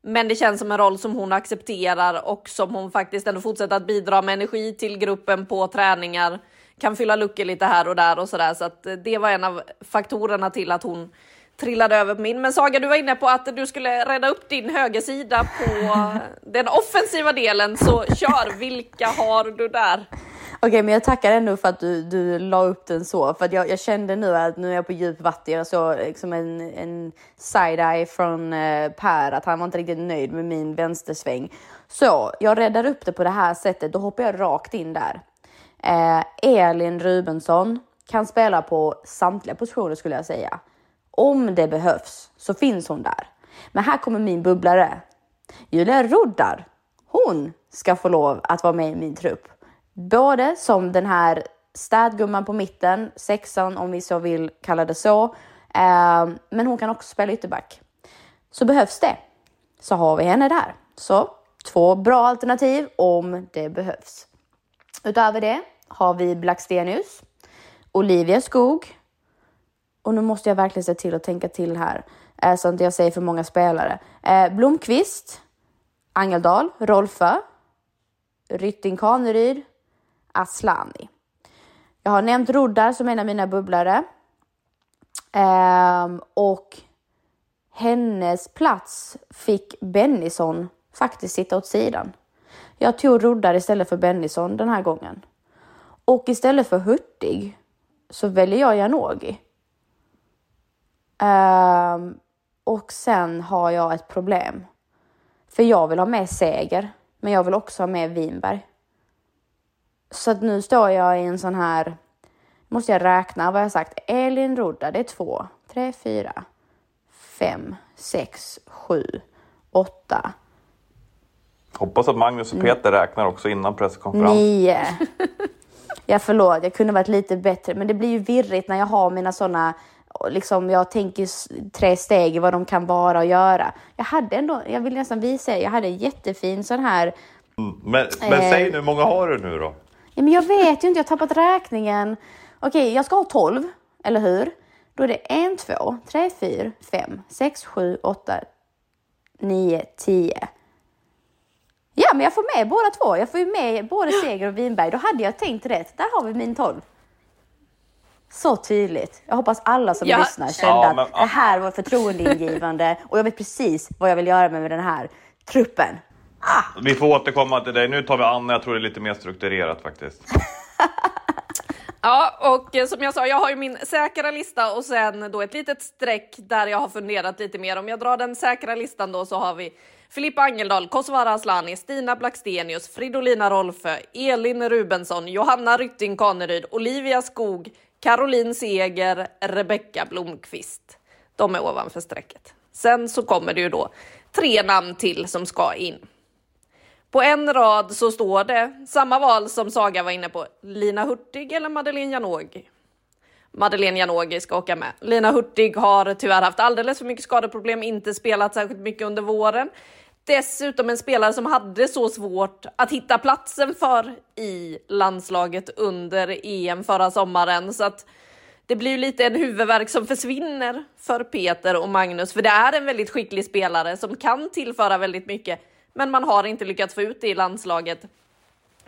Men det känns som en roll som hon accepterar och som hon faktiskt ändå fortsätter att bidra med energi till gruppen på träningar kan fylla luckor lite här och där och sådär. Så att eh, det var en av faktorerna till att hon trillade över på min. Men Saga, du var inne på att du skulle rädda upp din högersida på den offensiva delen, så kör. Vilka har du där? Okej, okay, men jag tackar ändå för att du, du la upp den så, för jag, jag kände nu att nu är jag på djup vatten. Jag såg liksom en, en side-eye från eh, Per, att han var inte riktigt nöjd med min vänstersväng. Så jag räddar upp det på det här sättet, då hoppar jag rakt in där. Eh, Elin Rubensson kan spela på samtliga positioner skulle jag säga. Om det behövs så finns hon där. Men här kommer min bubblare. Julia Roddar. Hon ska få lov att vara med i min trupp. Både som den här städgumman på mitten, sexan om vi så vill kalla det så. Eh, men hon kan också spela ytterback. Så behövs det så har vi henne där. Så två bra alternativ om det behövs. Utöver det har vi Blackstenius, Olivia Skog och nu måste jag verkligen se till att tänka till här eh, så att jag säger för många spelare. Eh, Blomqvist, Angeldal, Rolfö, Rytting Kaneryd, Aslani. Jag har nämnt Roddar som en av mina bubblare. Ehm, och hennes plats fick Bennison faktiskt sitta åt sidan. Jag tog Roddar istället för Bennison den här gången. Och istället för Hurtig så väljer jag Janogy. Um, och sen har jag ett problem. För jag vill ha med Seger, men jag vill också ha med Winberg. Så att nu står jag i en sån här, måste jag räkna vad jag sagt, Elin Rodda, det är två, tre, fyra, fem, sex, sju, åtta. Hoppas att Magnus och Peter räknar också innan presskonferens. Nio. Ja, förlåt, jag kunde varit lite bättre, men det blir ju virrigt när jag har mina sådana liksom jag tänker tre steg vad de kan vara och göra. Jag hade ändå, jag vill nästan visa jag hade en jättefin sån här. Mm, men, men eh, säg nu, hur många har du nu då? Ja, men jag vet ju inte, jag har tappat räkningen. Okej, jag ska ha 12, eller hur? Då är det 1, 2, 3, 4, 5, 6, 7, 8, 9, 10. Ja, men jag får med båda två. Jag får ju med både Seger och Winberg. Då hade jag tänkt rätt. Där har vi min 12. Så tydligt. Jag hoppas alla som ja. lyssnar kände ja, men, att det här var förtroendeingivande och jag vet precis vad jag vill göra med den här truppen. Ah. Vi får återkomma till dig. Nu tar vi Anna. Jag tror det är lite mer strukturerat faktiskt. Ja, och som jag sa, jag har ju min säkra lista och sen då ett litet streck där jag har funderat lite mer. Om jag drar den säkra listan då så har vi Filippa Angeldal, Kosovare Aslani, Stina Blackstenius, Fridolina Rolfö, Elin Rubensson, Johanna Rytting Kaneryd, Olivia Skog, Caroline Seger, Rebecka Blomqvist. De är ovanför strecket. Sen så kommer det ju då tre namn till som ska in. På en rad så står det samma val som Saga var inne på. Lina Hurtig eller Madeleine Janogy. Madeleine Janogy ska åka med. Lina Hurtig har tyvärr haft alldeles för mycket skadeproblem, inte spelat särskilt mycket under våren. Dessutom en spelare som hade så svårt att hitta platsen för i landslaget under EM förra sommaren. Så att det blir ju lite en huvudvärk som försvinner för Peter och Magnus, för det är en väldigt skicklig spelare som kan tillföra väldigt mycket, men man har inte lyckats få ut det i landslaget.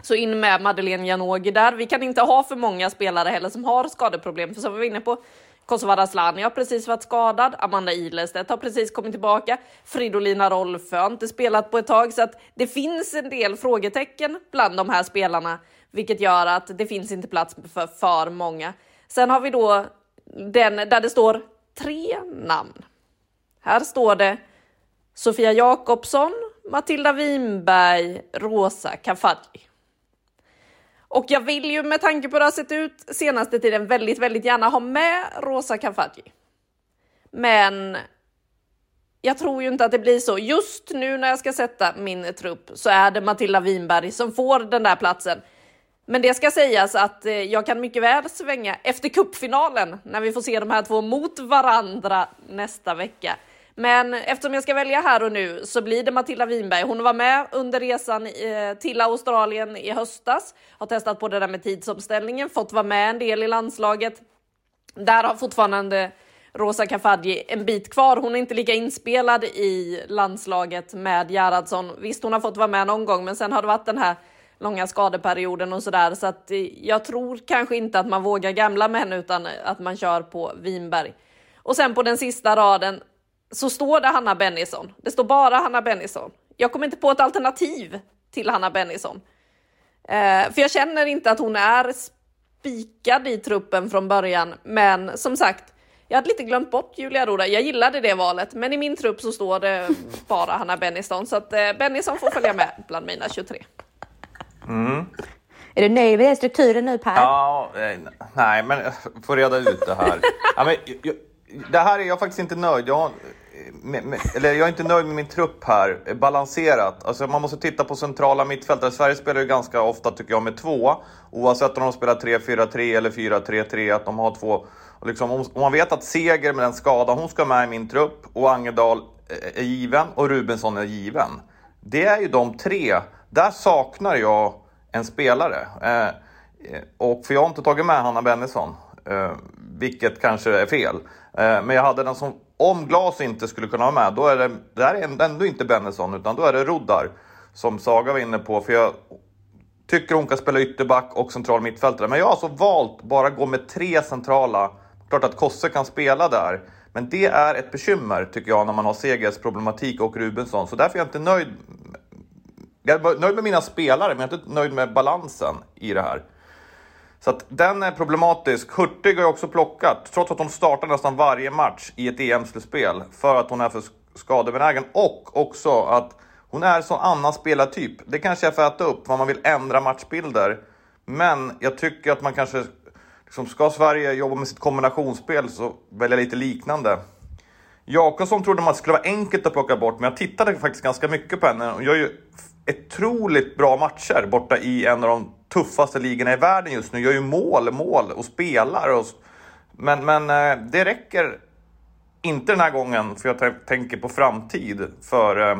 Så in med Madeleine Janogy där. Vi kan inte ha för många spelare heller som har skadeproblem, för som vi var inne på, Kosovare Asllani har precis varit skadad. Amanda Ilestedt har precis kommit tillbaka. Fridolina Rolfö har inte spelat på ett tag, så att det finns en del frågetecken bland de här spelarna, vilket gör att det finns inte plats för för många. Sen har vi då den där det står tre namn. Här står det Sofia Jakobsson, Matilda Winberg, Rosa Kafaji. Och jag vill ju med tanke på hur det har sett ut senaste tiden väldigt, väldigt gärna ha med Rosa Kafaji. Men jag tror ju inte att det blir så. Just nu när jag ska sätta min trupp så är det Matilda Winberg som får den där platsen. Men det ska sägas att eh, jag kan mycket väl svänga efter kuppfinalen när vi får se de här två mot varandra nästa vecka. Men eftersom jag ska välja här och nu så blir det Matilda Winberg. Hon var med under resan eh, till Australien i höstas, har testat på det där med tidsomställningen, fått vara med en del i landslaget. Där har fortfarande Rosa Kafaji en bit kvar. Hon är inte lika inspelad i landslaget med Gerhardsson. Visst, hon har fått vara med någon gång, men sen har det varit den här långa skadeperioden och sådär. Så att eh, jag tror kanske inte att man vågar gamla med henne utan att man kör på Winberg. Och sen på den sista raden så står det Hanna Bennison. Det står bara Hanna Bennison. Jag kommer inte på ett alternativ till Hanna Bennison. Eh, för jag känner inte att hon är spikad i truppen från början. Men som sagt, jag hade lite glömt bort Julia Roda. Jag gillade det valet, men i min trupp så står det bara Hanna Bennison. Så att eh, Bennison får följa med bland mina 23. Mm. Är du nöjd med strukturen nu Per? Ja, eh, nej, men jag får reda ut det här. ja, men, jag, det här är jag faktiskt inte nöjd. Jag, med, med, eller jag är inte nöjd med min trupp här. Balanserat. Alltså man måste titta på centrala mittfältare. Sverige spelar ju ganska ofta, tycker jag, med två. Oavsett om de spelar 3-4-3 eller 4-3-3, att de har två. Och liksom, om, man vet att Seger med den skada, hon ska med i min trupp och Angedal är given och Rubensson är given. Det är ju de tre. Där saknar jag en spelare. Eh, eh och för jag har inte tagit med Hanna Bennison. Eh, vilket kanske är fel. Eh, men jag hade den som, om Glas inte skulle kunna vara med, då är det, det här är ändå inte Bennison, utan då är det Roddar. Som Saga var inne på, för jag tycker hon kan spela ytterback och central mittfältare. Men jag har alltså valt bara gå med tre centrala Klart att Kosse kan spela där, men det är ett bekymmer tycker jag när man har Segers problematik och Rubensson. Så därför är jag inte nöjd. Jag är nöjd med mina spelare, men jag är inte nöjd med balansen i det här. Så att den är problematisk. Hurtig har jag också plockat, trots att hon startar nästan varje match i ett EM-slutspel för att hon är för skadebenägen och också att hon är så annan spelartyp. Det kanske är för att äta upp vad man vill ändra matchbilder. Men jag tycker att man kanske, liksom, ska Sverige jobba med sitt kombinationsspel så välja lite liknande. Jakobsson trodde man att det skulle vara enkelt att plocka bort, men jag tittade faktiskt ganska mycket på henne. Hon gör ju otroligt bra matcher borta i en av de tuffaste ligorna i världen just nu. Gör ju mål, mål och spelar. Och, men, men eh, det räcker inte den här gången, för jag tänker på framtid för eh,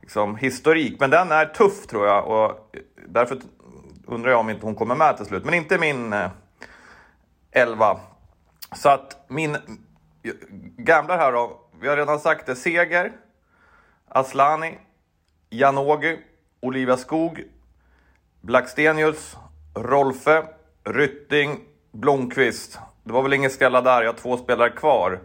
liksom, historik. Men den är tuff tror jag och eh, därför undrar jag om inte hon kommer med till slut. Men inte min eh, elva. Så att min gamla här då, vi har redan sagt det, Seger, Aslani, Janogy, Olivia Skog, Blackstenius, Rolfe, Rytting, Blomqvist. Det var väl ingen skrälla där, jag har två spelare kvar.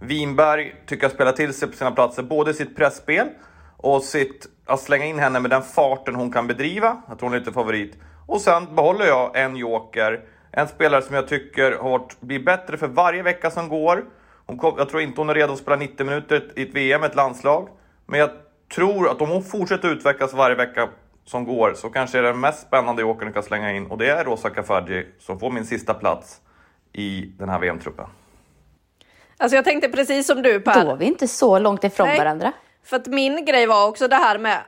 Winberg tycker jag spelar till sig på sina platser, både sitt pressspel och sitt, att slänga in henne med den farten hon kan bedriva. Jag tror hon är lite favorit. Och sen behåller jag en joker, en spelare som jag tycker har varit, blir bättre för varje vecka som går. Hon kom, jag tror inte hon är redo att spela 90 minuter i ett VM, ett landslag. Men jag tror att om hon fortsätter utvecklas varje vecka som går så kanske är det den mest spännande jag kan slänga in och det är Rosa Kafaji som får min sista plats i den här VM-truppen. Alltså jag tänkte precis som du Per. Då är vi inte så långt ifrån Nej, varandra. För att min grej var också det här med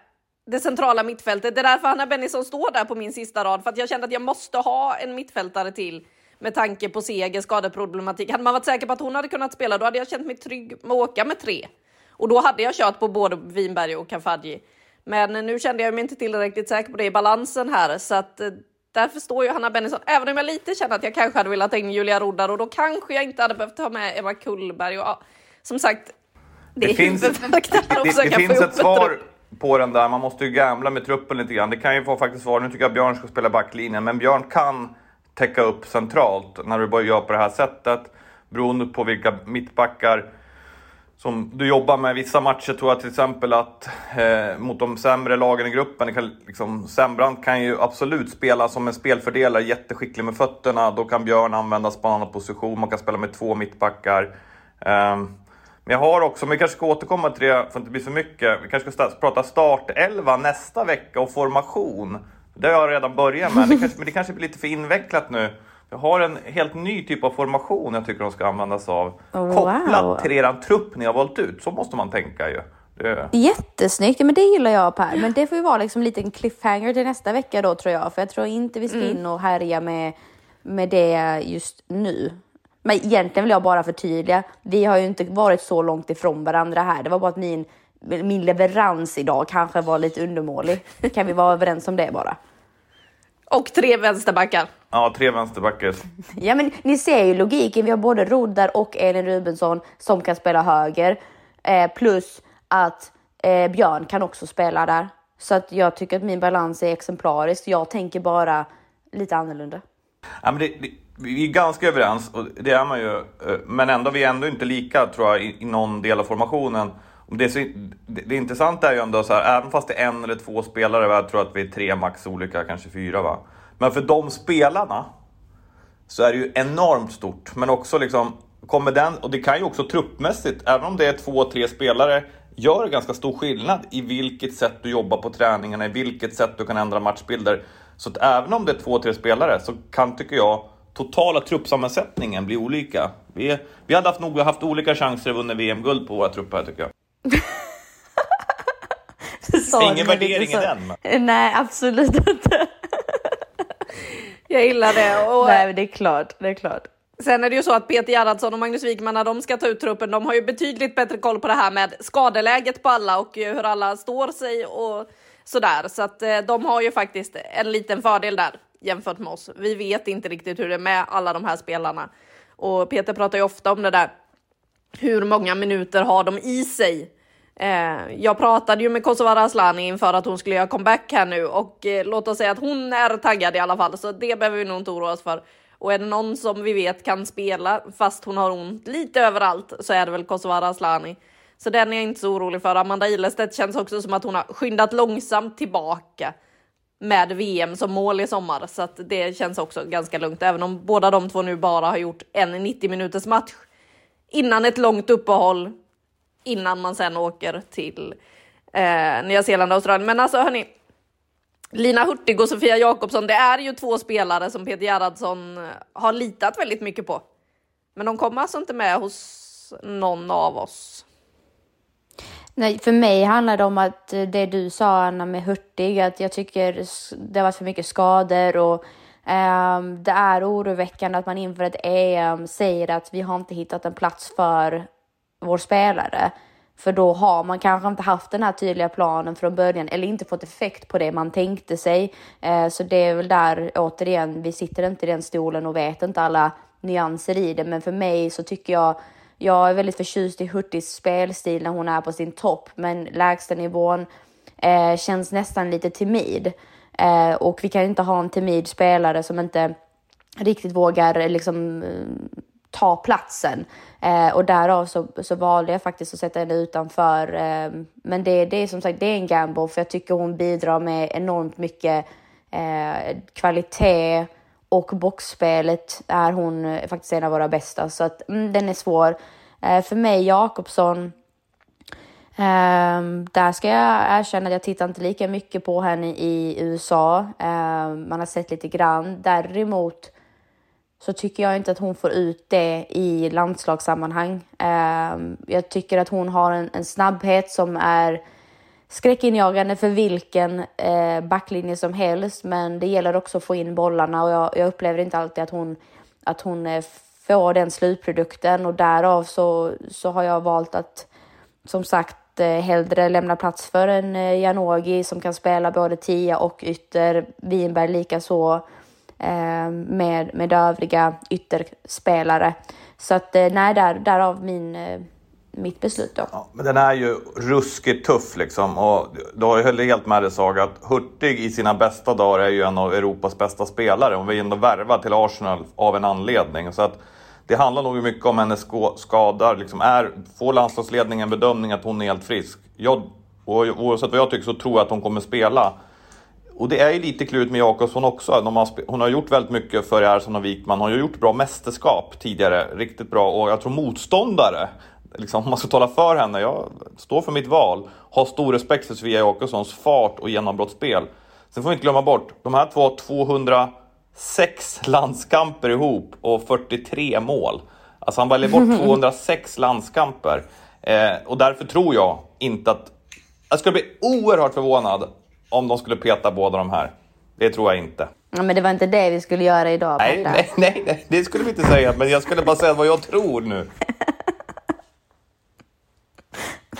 det centrala mittfältet. Det är därför Hanna Bennison står där på min sista rad, för att jag kände att jag måste ha en mittfältare till med tanke på seger, skadeproblematik. Hade man varit säker på att hon hade kunnat spela, då hade jag känt mig trygg med att åka med tre. Och då hade jag kört på både Winberg och Kafaji. Men nu kände jag mig inte tillräckligt säker på det i balansen här, så att eh, därför står ju Hanna Bennison, även om jag lite känner att jag kanske hade velat ta in Julia Roddar och då kanske jag inte hade behövt ta med Emma Kullberg. Och, som sagt, det, det finns, det, det, det finns ett svar på den där. Man måste ju gamla med truppen lite grann. Det kan ju få faktiskt vara, nu tycker jag Björn ska spela backlinjen, men Björn kan täcka upp centralt när du börjar göra på det här sättet. Beroende på vilka mittbackar som du jobbar med. Vissa matcher tror jag till exempel att eh, mot de sämre lagen i gruppen, kan, liksom, Sembrant kan ju absolut spela som en spelfördelare, jätteskicklig med fötterna. Då kan Björn användas på en annan position, man kan spela med två mittbackar. Eh, men jag har också, men vi kanske ska återkomma till det för att det inte blir för mycket. Vi kanske ska prata startelva nästa vecka och formation. Det har jag redan börjat med, det kanske, men det kanske blir lite för invecklat nu. Jag har en helt ny typ av formation jag tycker de ska användas av. Oh, Kopplat wow. till eran trupp ni har valt ut. Så måste man tänka ju. Det... Jättesnyggt, men det gillar jag Per. Men det får ju vara liksom en liten cliffhanger till nästa vecka då tror jag. För jag tror inte vi ska mm. in och härja med, med det just nu. Men egentligen vill jag bara förtydliga. Vi har ju inte varit så långt ifrån varandra här. Det var bara att min, min leverans idag kanske var lite undermålig. Kan vi vara överens om det bara? Och tre vänsterbackar. Ja, tre vänsterbackar. Ja, men ni ser ju logiken. Vi har både Roddar och Elin Rubensson som kan spela höger. Eh, plus att eh, Björn kan också spela där. Så att jag tycker att min balans är exemplarisk. Jag tänker bara lite annorlunda. Ja, men det, det, vi är ganska överens, och det är man ju. Eh, men ändå, vi är ändå inte lika, tror jag, i, i någon del av formationen. Det, så, det, det intressanta är ju ändå så här, även fast det är en eller två spelare, jag tror att vi är tre max olika, kanske fyra va. Men för de spelarna så är det ju enormt stort. Men också liksom, kommer den, och det kan ju också truppmässigt, även om det är två, tre spelare, gör ganska stor skillnad i vilket sätt du jobbar på träningarna, i vilket sätt du kan ändra matchbilder. Så att även om det är två, tre spelare så kan, tycker jag, totala truppsammansättningen bli olika. Vi, vi hade haft, nog haft olika chanser att vinna VM-guld på våra trupper, tycker jag. Ingen värdering i den. Nej, absolut inte. jag gillar det. Och... Nej, det är klart. Det är klart. Sen är det ju så att Peter Gerhardsson och Magnus Wikman när de ska ta ut truppen, de har ju betydligt bättre koll på det här med skadeläget på alla och hur alla står sig och sådär. Så att eh, de har ju faktiskt en liten fördel där jämfört med oss. Vi vet inte riktigt hur det är med alla de här spelarna. Och Peter pratar ju ofta om det där. Hur många minuter har de i sig? Eh, jag pratade ju med Kosovare Asllani inför att hon skulle göra comeback här nu och eh, låt oss säga att hon är taggad i alla fall, så det behöver vi nog inte oroa oss för. Och är det någon som vi vet kan spela fast hon har ont lite överallt så är det väl Kosovare Asllani. Så den är jag inte så orolig för. Amanda Ilestedt känns också som att hon har skyndat långsamt tillbaka med VM som mål i sommar, så att det känns också ganska lugnt, även om båda de två nu bara har gjort en 90 minuters match innan ett långt uppehåll innan man sen åker till eh, Nya Zeeland och Australien. Men alltså hörni, Lina Hurtig och Sofia Jakobsson, det är ju två spelare som Peter Gerhardsson eh, har litat väldigt mycket på. Men de kommer alltså inte med hos någon av oss. Nej, för mig handlar det om att eh, det du sa Anna med Hurtig, att jag tycker det har varit för mycket skador och um, det är oroväckande att man inför ett EM säger att vi har inte hittat en plats för vår spelare. För då har man kanske inte haft den här tydliga planen från början eller inte fått effekt på det man tänkte sig. Eh, så det är väl där återigen, vi sitter inte i den stolen och vet inte alla nyanser i det. Men för mig så tycker jag jag är väldigt förtjust i Hurtigs spelstil när hon är på sin topp, men lägstanivån eh, känns nästan lite timid. Eh, och vi kan inte ha en timid spelare som inte riktigt vågar liksom ta platsen. Eh, och därav så, så valde jag faktiskt att sätta henne utanför. Eh, men det, det är som sagt det är en gamble för jag tycker hon bidrar med enormt mycket eh, kvalitet och boxspelet är hon eh, faktiskt en av våra bästa så att mm, den är svår. Eh, för mig Jakobsson, Um, där ska jag erkänna att jag tittar inte lika mycket på henne i USA. Um, ehm, man har sett lite grann. Däremot så tycker jag inte att hon får ut det i landslagssammanhang. Ehm, jag tycker att hon har en, en snabbhet som är skräckinjagande för vilken eh, backlinje som helst, men det gäller också att få in bollarna och jag, jag upplever inte alltid att hon, att hon eh, får den slutprodukten och därav så, så har jag valt att som sagt eh, hellre lämna plats för en Janogi Janogy som kan spela både tia och ytter, Winberg lika så eh, Eh, med, med övriga ytterspelare. Så att eh, nej, där, därav min eh, mitt beslut då. Ja, men den är ju ruskigt tuff liksom. Och du har ju helt med dig Saga att Hurtig i sina bästa dagar är ju en av Europas bästa spelare. Och vi är ändå värvad till Arsenal av en anledning. Så att det handlar nog mycket om hennes skador. Liksom är, får landslagsledningen bedömning att hon är helt frisk? Jag, oavsett vad jag tycker så tror jag att hon kommer spela. Och det är ju lite klurigt med Jakobsson också. Hon har gjort väldigt mycket för Ersson och Wikman. Hon har gjort bra mästerskap tidigare, riktigt bra. Och jag tror motståndare liksom, om man ska tala för henne, jag står för mitt val, har stor respekt för Sofia Jakobssons fart och genombrottsspel. Sen får vi inte glömma bort, de här två 206 landskamper ihop och 43 mål. Alltså han väljer bort 206 landskamper. Eh, och därför tror jag inte att... Jag skulle bli oerhört förvånad om de skulle peta båda de här. Det tror jag inte. Ja, men det var inte det vi skulle göra idag. Nej, nej, nej, nej, det skulle vi inte säga. Men jag skulle bara säga vad jag tror nu.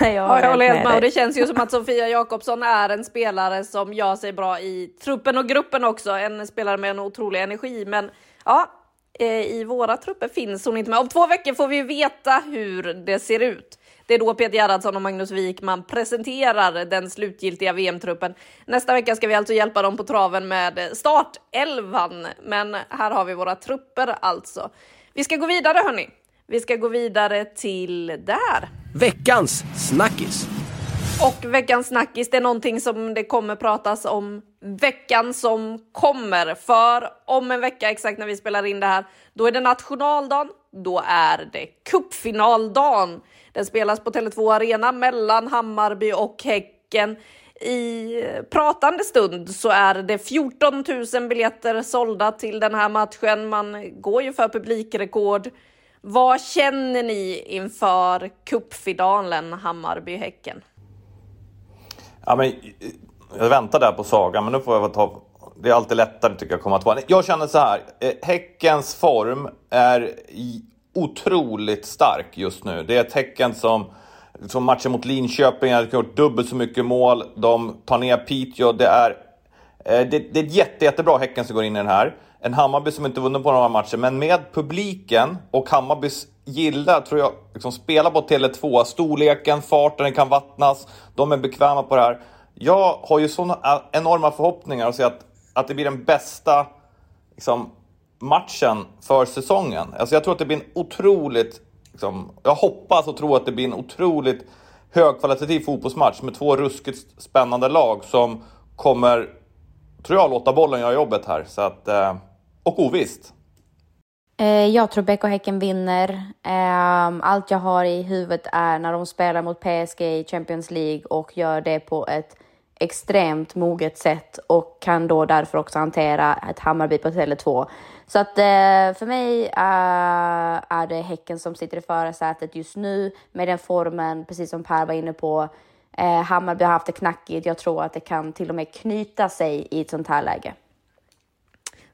Nej, jag, ja, jag håller helt med. Och det känns ju som att Sofia Jakobsson är en spelare som gör sig bra i truppen och gruppen också. En spelare med en otrolig energi. Men ja, eh, i våra trupper finns hon inte med. Om två veckor får vi veta hur det ser ut. Det är då Peter Gerhardsson och Magnus Wikman presenterar den slutgiltiga VM-truppen. Nästa vecka ska vi alltså hjälpa dem på traven med startelvan. Men här har vi våra trupper alltså. Vi ska gå vidare hörni. Vi ska gå vidare till där. Veckans snackis. Och veckans snackis, det är någonting som det kommer pratas om veckan som kommer. För om en vecka exakt när vi spelar in det här, då är det nationaldagen. Då är det cupfinaldagen. Den spelas på Tele2 Arena mellan Hammarby och Häcken. I pratande stund så är det 14 000 biljetter sålda till den här matchen. Man går ju för publikrekord. Vad känner ni inför cupfinalen Hammarby-Häcken? Ja, men, eh, jag väntar där på Saga, men nu får jag ta... Det är alltid lättare tycker jag att komma tvåa. Jag känner så här. Eh, häckens form är otroligt stark just nu. Det är ett Häcken som, som matchen mot Linköping har gjort dubbelt så mycket mål. De tar ner Piteå. Det är, eh, det, det är ett jätte, jättebra Häcken som går in i den här en Hammarby som inte vunnit på några matcher, men med publiken och Hammarbys gillar, tror jag, liksom spela på Tele2, storleken, farten kan vattnas, de är bekväma på det här. Jag har ju sådana äh, enorma förhoppningar och ser att, att det blir den bästa liksom, matchen för säsongen. Alltså jag tror att det blir en otroligt, liksom, jag hoppas och tror att det blir en otroligt högkvalitativ fotbollsmatch med två ruskigt spännande lag som kommer, tror jag, låta bollen göra jobbet här. Så att, eh, och ovisst. Eh, jag tror BK Häcken vinner. Ehm, allt jag har i huvudet är när de spelar mot PSG i Champions League och gör det på ett extremt moget sätt och kan då därför också hantera ett Hammarby på Tele2. Så att eh, för mig eh, är det Häcken som sitter i förarsätet just nu med den formen, precis som Per var inne på. Eh, Hammarby har haft det knackigt. Jag tror att det kan till och med knyta sig i ett sånt här läge.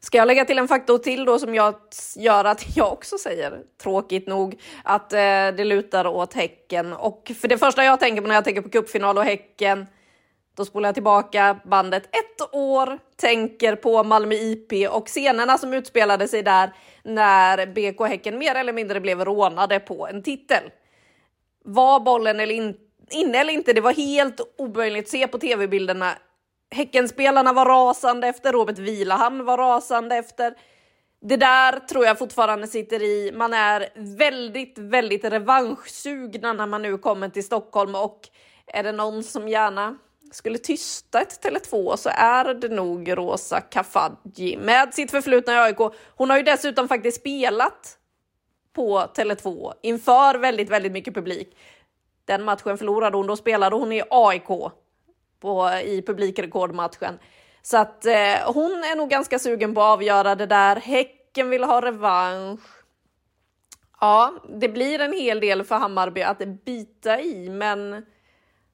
Ska jag lägga till en faktor till då som jag gör att jag också säger, tråkigt nog, att eh, det lutar åt Häcken. Och för det första jag tänker på när jag tänker på cupfinal och Häcken, då spolar jag tillbaka bandet ett år, tänker på Malmö IP och scenerna som utspelade sig där när BK Häcken mer eller mindre blev rånade på en titel. Var bollen eller inte? Inne eller inte, det var helt omöjligt att se på tv-bilderna Häckenspelarna var rasande efter, Robert Vilahamn var rasande efter. Det där tror jag fortfarande sitter i. Man är väldigt, väldigt revanschsugna när man nu kommer till Stockholm och är det någon som gärna skulle tysta ett Tele2 så är det nog Rosa Kafaji med sitt förflutna i AIK. Hon har ju dessutom faktiskt spelat på Tele2 inför väldigt, väldigt mycket publik. Den matchen förlorade hon, då spelade hon i AIK på, i publikrekordmatchen. Så att eh, hon är nog ganska sugen på att avgöra det där. Häcken vill ha revansch. Ja, det blir en hel del för Hammarby att bita i, men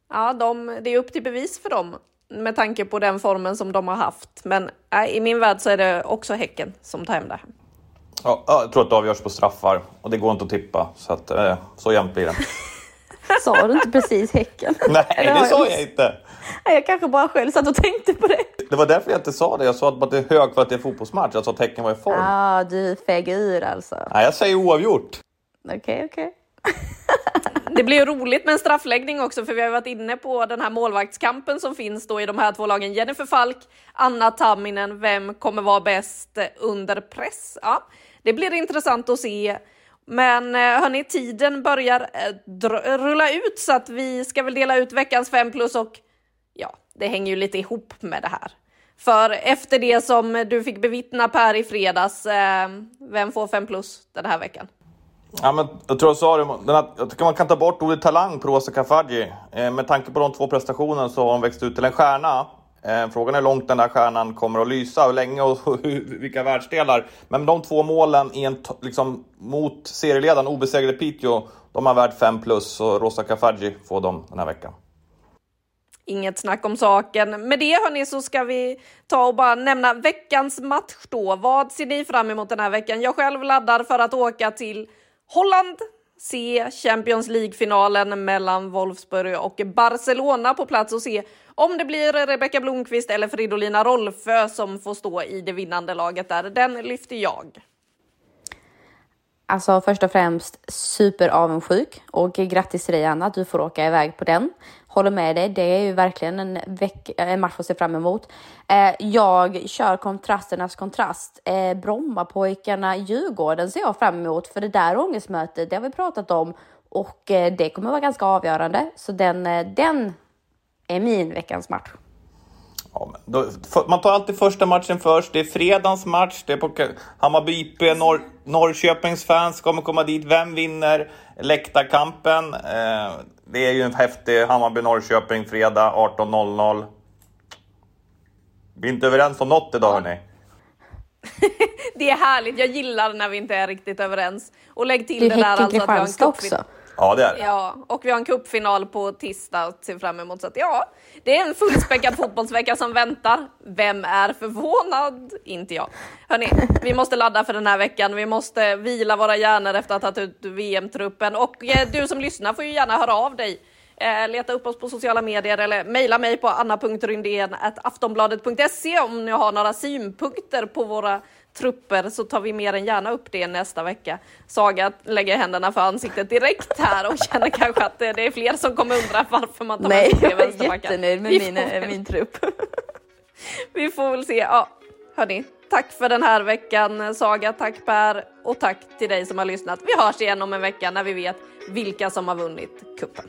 ja, de, det är upp till bevis för dem med tanke på den formen som de har haft. Men äh, i min värld så är det också Häcken som tar hem det. Ja, jag tror att det avgörs på straffar och det går inte att tippa så att eh, så jämnt blir det. Sa du inte precis Häcken? Nej, det sa jag inte. Jag kanske bara själv satt och tänkte på det. Det var därför jag inte sa det. Jag sa att det är högkvalitativ fotbollsmatch. Jag sa att Häcken var i form. Ja, ah, du feg ur alltså. Nej, jag säger oavgjort. Okej, okay, okej. Okay. det blir ju roligt med en straffläggning också, för vi har varit inne på den här målvaktskampen som finns då i de här två lagen. Jennifer Falk, Anna Tamminen, vem kommer vara bäst under press? Ja, det blir intressant att se. Men eh, hörni, tiden börjar eh, rulla ut så att vi ska väl dela ut veckans 5 plus och ja, det hänger ju lite ihop med det här. För efter det som du fick bevittna Per i fredags, eh, vem får 5 plus den här veckan? Ja, men jag tror jag sa det, här, jag tycker man kan ta bort ordet talang på Rosa Kafaji. Eh, med tanke på de två prestationerna så har hon växt ut till en stjärna. Eh, frågan är hur långt den där stjärnan kommer att lysa, hur länge och hur, vilka världsdelar. Men de två målen i en, liksom, mot serieledaren obesegrade Piteå, de har värd 5 plus och Rosa Kafaji får dem den här veckan. Inget snack om saken. Med det hörni så ska vi ta och bara nämna veckans match då. Vad ser ni fram emot den här veckan? Jag själv laddar för att åka till Holland, se Champions League-finalen mellan Wolfsburg och Barcelona på plats och se om det blir Rebecka Blomqvist eller Fridolina Rolfö som får stå i det vinnande laget där. Den lyfter jag. Alltså först och främst super avundsjuk och grattis till dig Anna att du får åka iväg på den. Håller med dig, det är ju verkligen en, veck, en match att se fram emot. Eh, jag kör kontrasternas kontrast. Eh, Brommapojkarna Djurgården ser jag fram emot för det där ångestmötet, det har vi pratat om och eh, det kommer vara ganska avgörande. Så den, eh, den är min veckans match. Ja, då, man tar alltid första matchen först. Det är fredagens match. Det är på Hammarby IP. Norr, Norrköpings fans kommer komma dit. Vem vinner läktarkampen? Eh, det är ju en häftig Hammarby-Norrköping fredag 18.00. Vi är inte överens om något idag, ja. hörni. det är härligt. Jag gillar när vi inte är riktigt överens. Och lägg till det, det där alltså att vi har en också. Ja, det är det. Ja, och vi har en kuppfinal på tisdag att se fram emot. Så att, ja, det är en fullspäckad fotbollsvecka som väntar. Vem är förvånad? Inte jag. Hörni, vi måste ladda för den här veckan. Vi måste vila våra hjärnor efter att ha tagit ut VM-truppen. Och eh, du som lyssnar får ju gärna höra av dig. Eh, leta upp oss på sociala medier eller mejla mig på anna.rundén.aftonbladet.se om ni har några synpunkter på våra trupper så tar vi mer än gärna upp det nästa vecka. Saga lägger händerna för ansiktet direkt här och känner kanske att det är fler som kommer undra varför man tar Nej, med jag är jättenöjd med min, min trupp. vi får väl se. Ja. hörni, tack för den här veckan Saga, tack Per och tack till dig som har lyssnat. Vi hörs igen om en vecka när vi vet vilka som har vunnit kuppen.